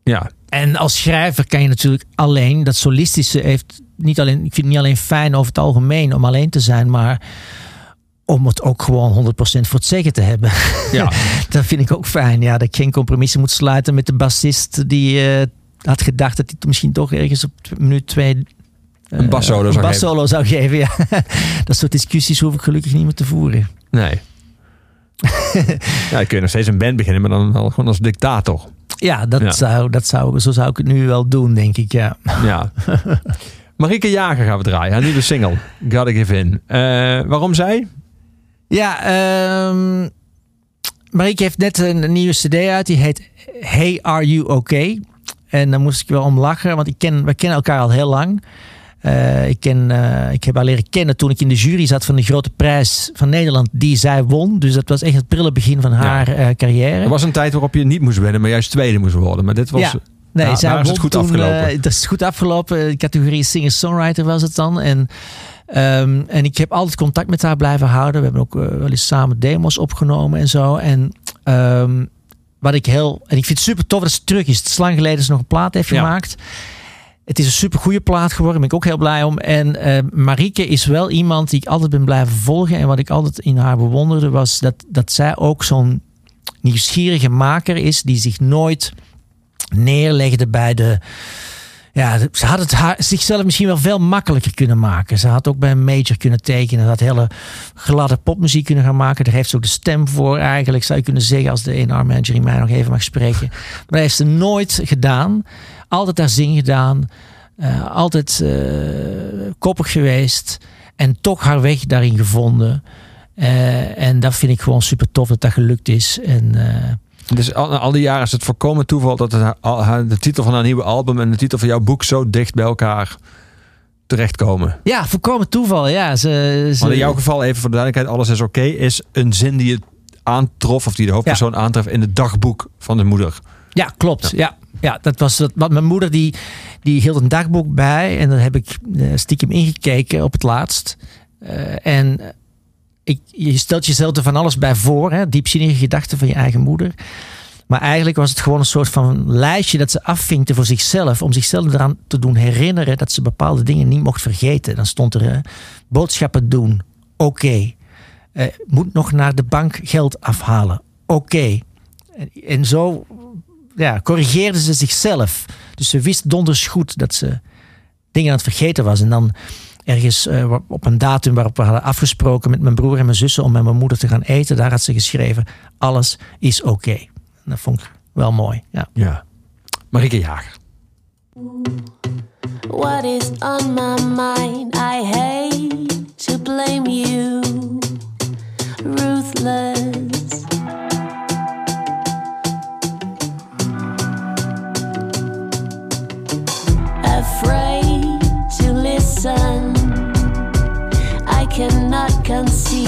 Ja, en als schrijver kan je natuurlijk alleen, dat solistische heeft niet alleen, ik vind het niet alleen fijn over het algemeen om alleen te zijn, maar om het ook gewoon 100% voor het zeggen te hebben. ja. [LAUGHS] Dat vind ik ook fijn. Ja, dat ik geen compromissen moet sluiten met de bassist die eh, had gedacht dat hij het misschien toch ergens op minuut twee Een bassolo een zou bassolo zou geven. Ja. [LAUGHS] dat soort discussies hoef ik gelukkig niet meer te voeren. nee. [LAUGHS] ja, dan kun je nog steeds een band beginnen, maar dan gewoon als dictator. Ja, dat Ja. Zou, dat zou, zo zou ik het nu wel doen, denk ik. Ja. Ja. [LAUGHS] Marieke Jager gaan we draaien. Haar nieuwe single, Gotta Give In. Eh, waarom zij? Ja, ehm Marieke heeft net een, een nieuwe cd uit. Die heet Hey, Are You Okay? En daar moest ik wel om lachen, want ik ken, we kennen elkaar al heel lang. Eh, ik, ken, eh, ik heb haar leren kennen toen ik in de jury zat van de grote prijs van Nederland die zij won. Dus dat was echt het prille begin van haar eh, carrière. Er was een tijd waarop je niet moest winnen, maar juist tweede moest worden. Maar dit was... Ja. Nee, Ja, zij is het goed toen, afgelopen. dat is goed afgelopen. De categorie singer-songwriter was het dan. En, ehm, en ik heb altijd contact met haar blijven houden. We hebben ook wel eens samen demos opgenomen en zo. En ehm, wat ik heel... En ik vind het super tof dat ze terug is. Het is lang geleden ze nog een plaat heeft Ja. gemaakt. Het is een super goede plaat geworden. Ben ik ook heel blij om. En eh Marieke is wel iemand die ik altijd ben blijven volgen. En wat ik altijd in haar bewonderde was dat, dat zij ook zo'n nieuwsgierige maker is. Die zich nooit neerlegde bij de. Ja, ze had het haar, zichzelf misschien wel veel makkelijker kunnen maken. Ze had ook bij een major kunnen tekenen. Had hele gladde popmuziek kunnen gaan maken. Daar heeft ze ook de stem voor eigenlijk, zou je kunnen zeggen, als de A&R manager in mij nog even mag spreken. Maar dat heeft ze nooit gedaan. Altijd haar zin gedaan. Eh, altijd eh, koppig geweest. En toch haar weg daarin gevonden. Eh, en dat vind ik gewoon super tof dat dat gelukt is. En Dus al, al die jaren is het voorkomen toeval dat het de titel van haar nieuwe album en de titel van jouw boek zo dicht bij elkaar terechtkomen. ja, volkomen toeval. Ja, ze, ze, Maar in jouw geval, even voor de duidelijkheid, alles is oké, is een zin die je aantrof, of die de hoofdpersoon aantreft in het dagboek van de moeder. Ja, klopt. Ja. Ja, dat was dat. Wat mijn moeder die, die hield een dagboek bij en daar heb ik eh, stiekem ingekeken op het laatst. Eh, en je stelt jezelf er van alles bij voor, hè, diepzinnige gedachten van je eigen moeder. Maar eigenlijk was het gewoon een soort van lijstje dat ze afvinkte voor zichzelf. Om zichzelf eraan te doen herinneren dat ze bepaalde dingen niet mocht vergeten. Dan stond er boodschappen doen. Oké. Eh, moet nog naar de bank geld afhalen. Oké. En, en zo ja, corrigeerde ze zichzelf. Dus ze wist donders goed dat ze dingen aan het vergeten was. En dan ergens eh, op een datum waarop we hadden afgesproken met mijn broer en mijn zussen om met mijn moeder te gaan eten, daar had ze geschreven: alles is oké. Dat vond ik wel mooi. Ja. Ja. Marieke Jager. What is on my mind? I hate to blame you. Ruthless. Afraid to listen. Cannot conceive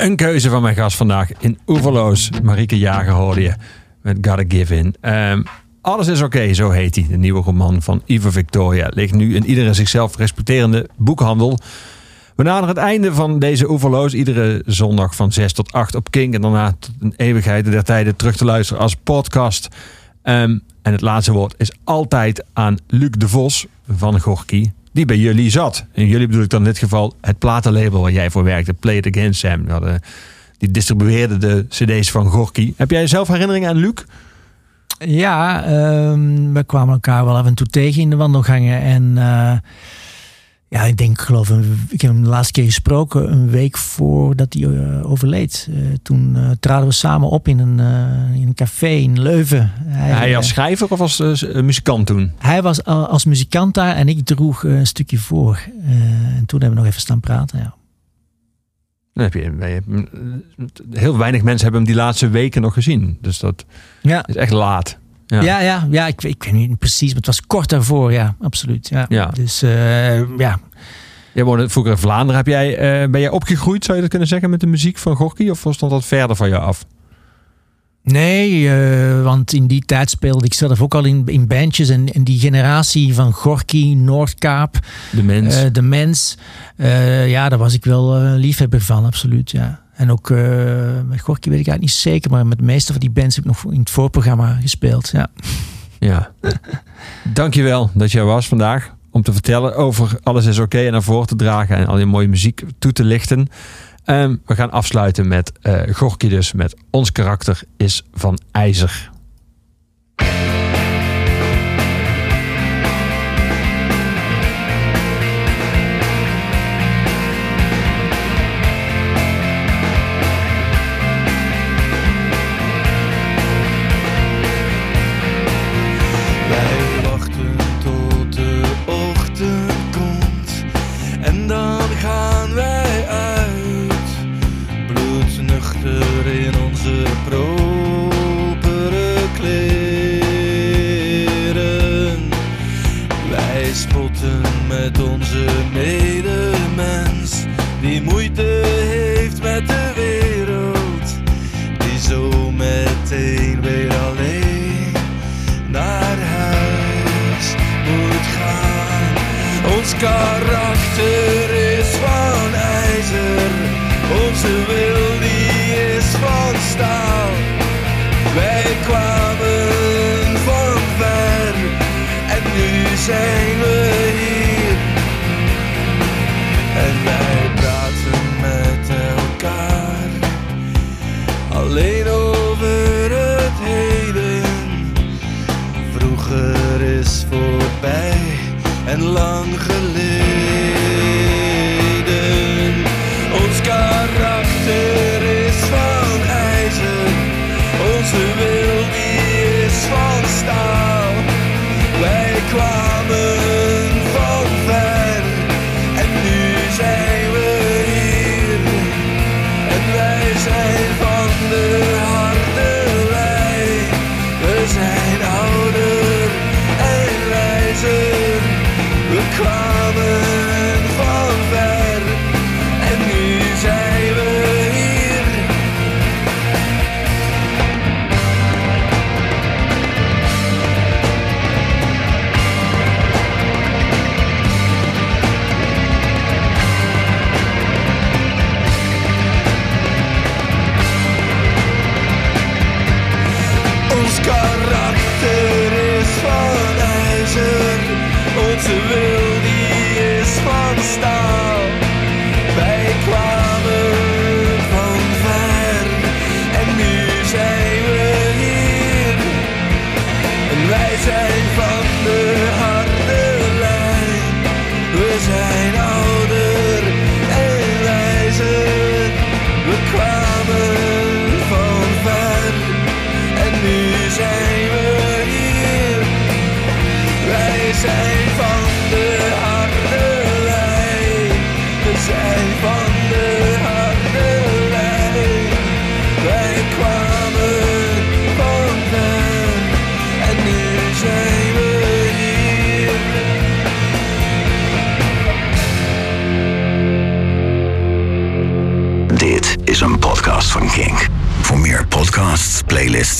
Een keuze van mijn gast vandaag in Oeverloos. Marieke Jager hoorde je met Gotta Give In. Ehm, Alles is oké, zo heet hij. De nieuwe roman van Ivo Victoria. Ligt nu in iedere zichzelf respecterende boekhandel. We naderen het einde van deze Oeverloos. Iedere zondag van 6 tot 8 op King. En daarna tot een eeuwigheid der tijden terug te luisteren als podcast. Ehm, en het laatste woord is altijd aan Luc de Vos van Gorky. Die bij jullie zat. En jullie bedoel ik dan in dit geval het platenlabel waar jij voor werkte. Play It Again Sam. Die, distribueerde de cd's van Gorky. Heb jij zelf herinneringen aan Luc? Ja, ehm, we kwamen elkaar wel af en toe tegen in de wandelgangen. En eh, ja, ik denk, ik geloof, een, ik heb hem de laatste keer gesproken een week voordat hij eh, overleed. Eh, toen eh, traden we samen op in een, in een café in Leuven. Hij als schrijver of als muzikant toen? hij was al- als muzikant daar en ik droeg een stukje voor. En toen hebben we nog even staan praten. Ja. Dan heb je, hebt- heel weinig mensen hebben hem die laatste weken nog gezien. Dus dat Ja. is echt laat. Ja. Ja, ja, ja, ik, ik weet niet precies, maar het was kort daarvoor, ja, absoluut. Ja. Ja. Dus eh, ja, Jij woonde vroeger in Vlaanderen. Heb jij, eh, ben jij opgegroeid, zou je dat kunnen zeggen, met de muziek van Gorky? Of stond dat verder van jou af? Nee, eh, want in die tijd speelde ik zelf ook al in, in bandjes. En, en die generatie van Gorky, Noordkaap, De mens. De Mens. ja, daar was ik wel liefhebber van, absoluut. Ja. En ook eh, met Gorky weet ik eigenlijk niet zeker. Maar met de meeste van die bands heb ik nog in het voorprogramma gespeeld. Ja. ja. [LAUGHS] Dankjewel dat jij was vandaag. om te vertellen over Alles is oké en naar voren te dragen en al die mooie muziek toe te lichten. Ehm, we gaan afsluiten met eh Gorky dus met Ons karakter is van ijzer. Karakter is van ijzer, onze wil die is van staal. Wij kwamen van ver en nu zijn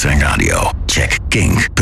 en radio, check kink.nl.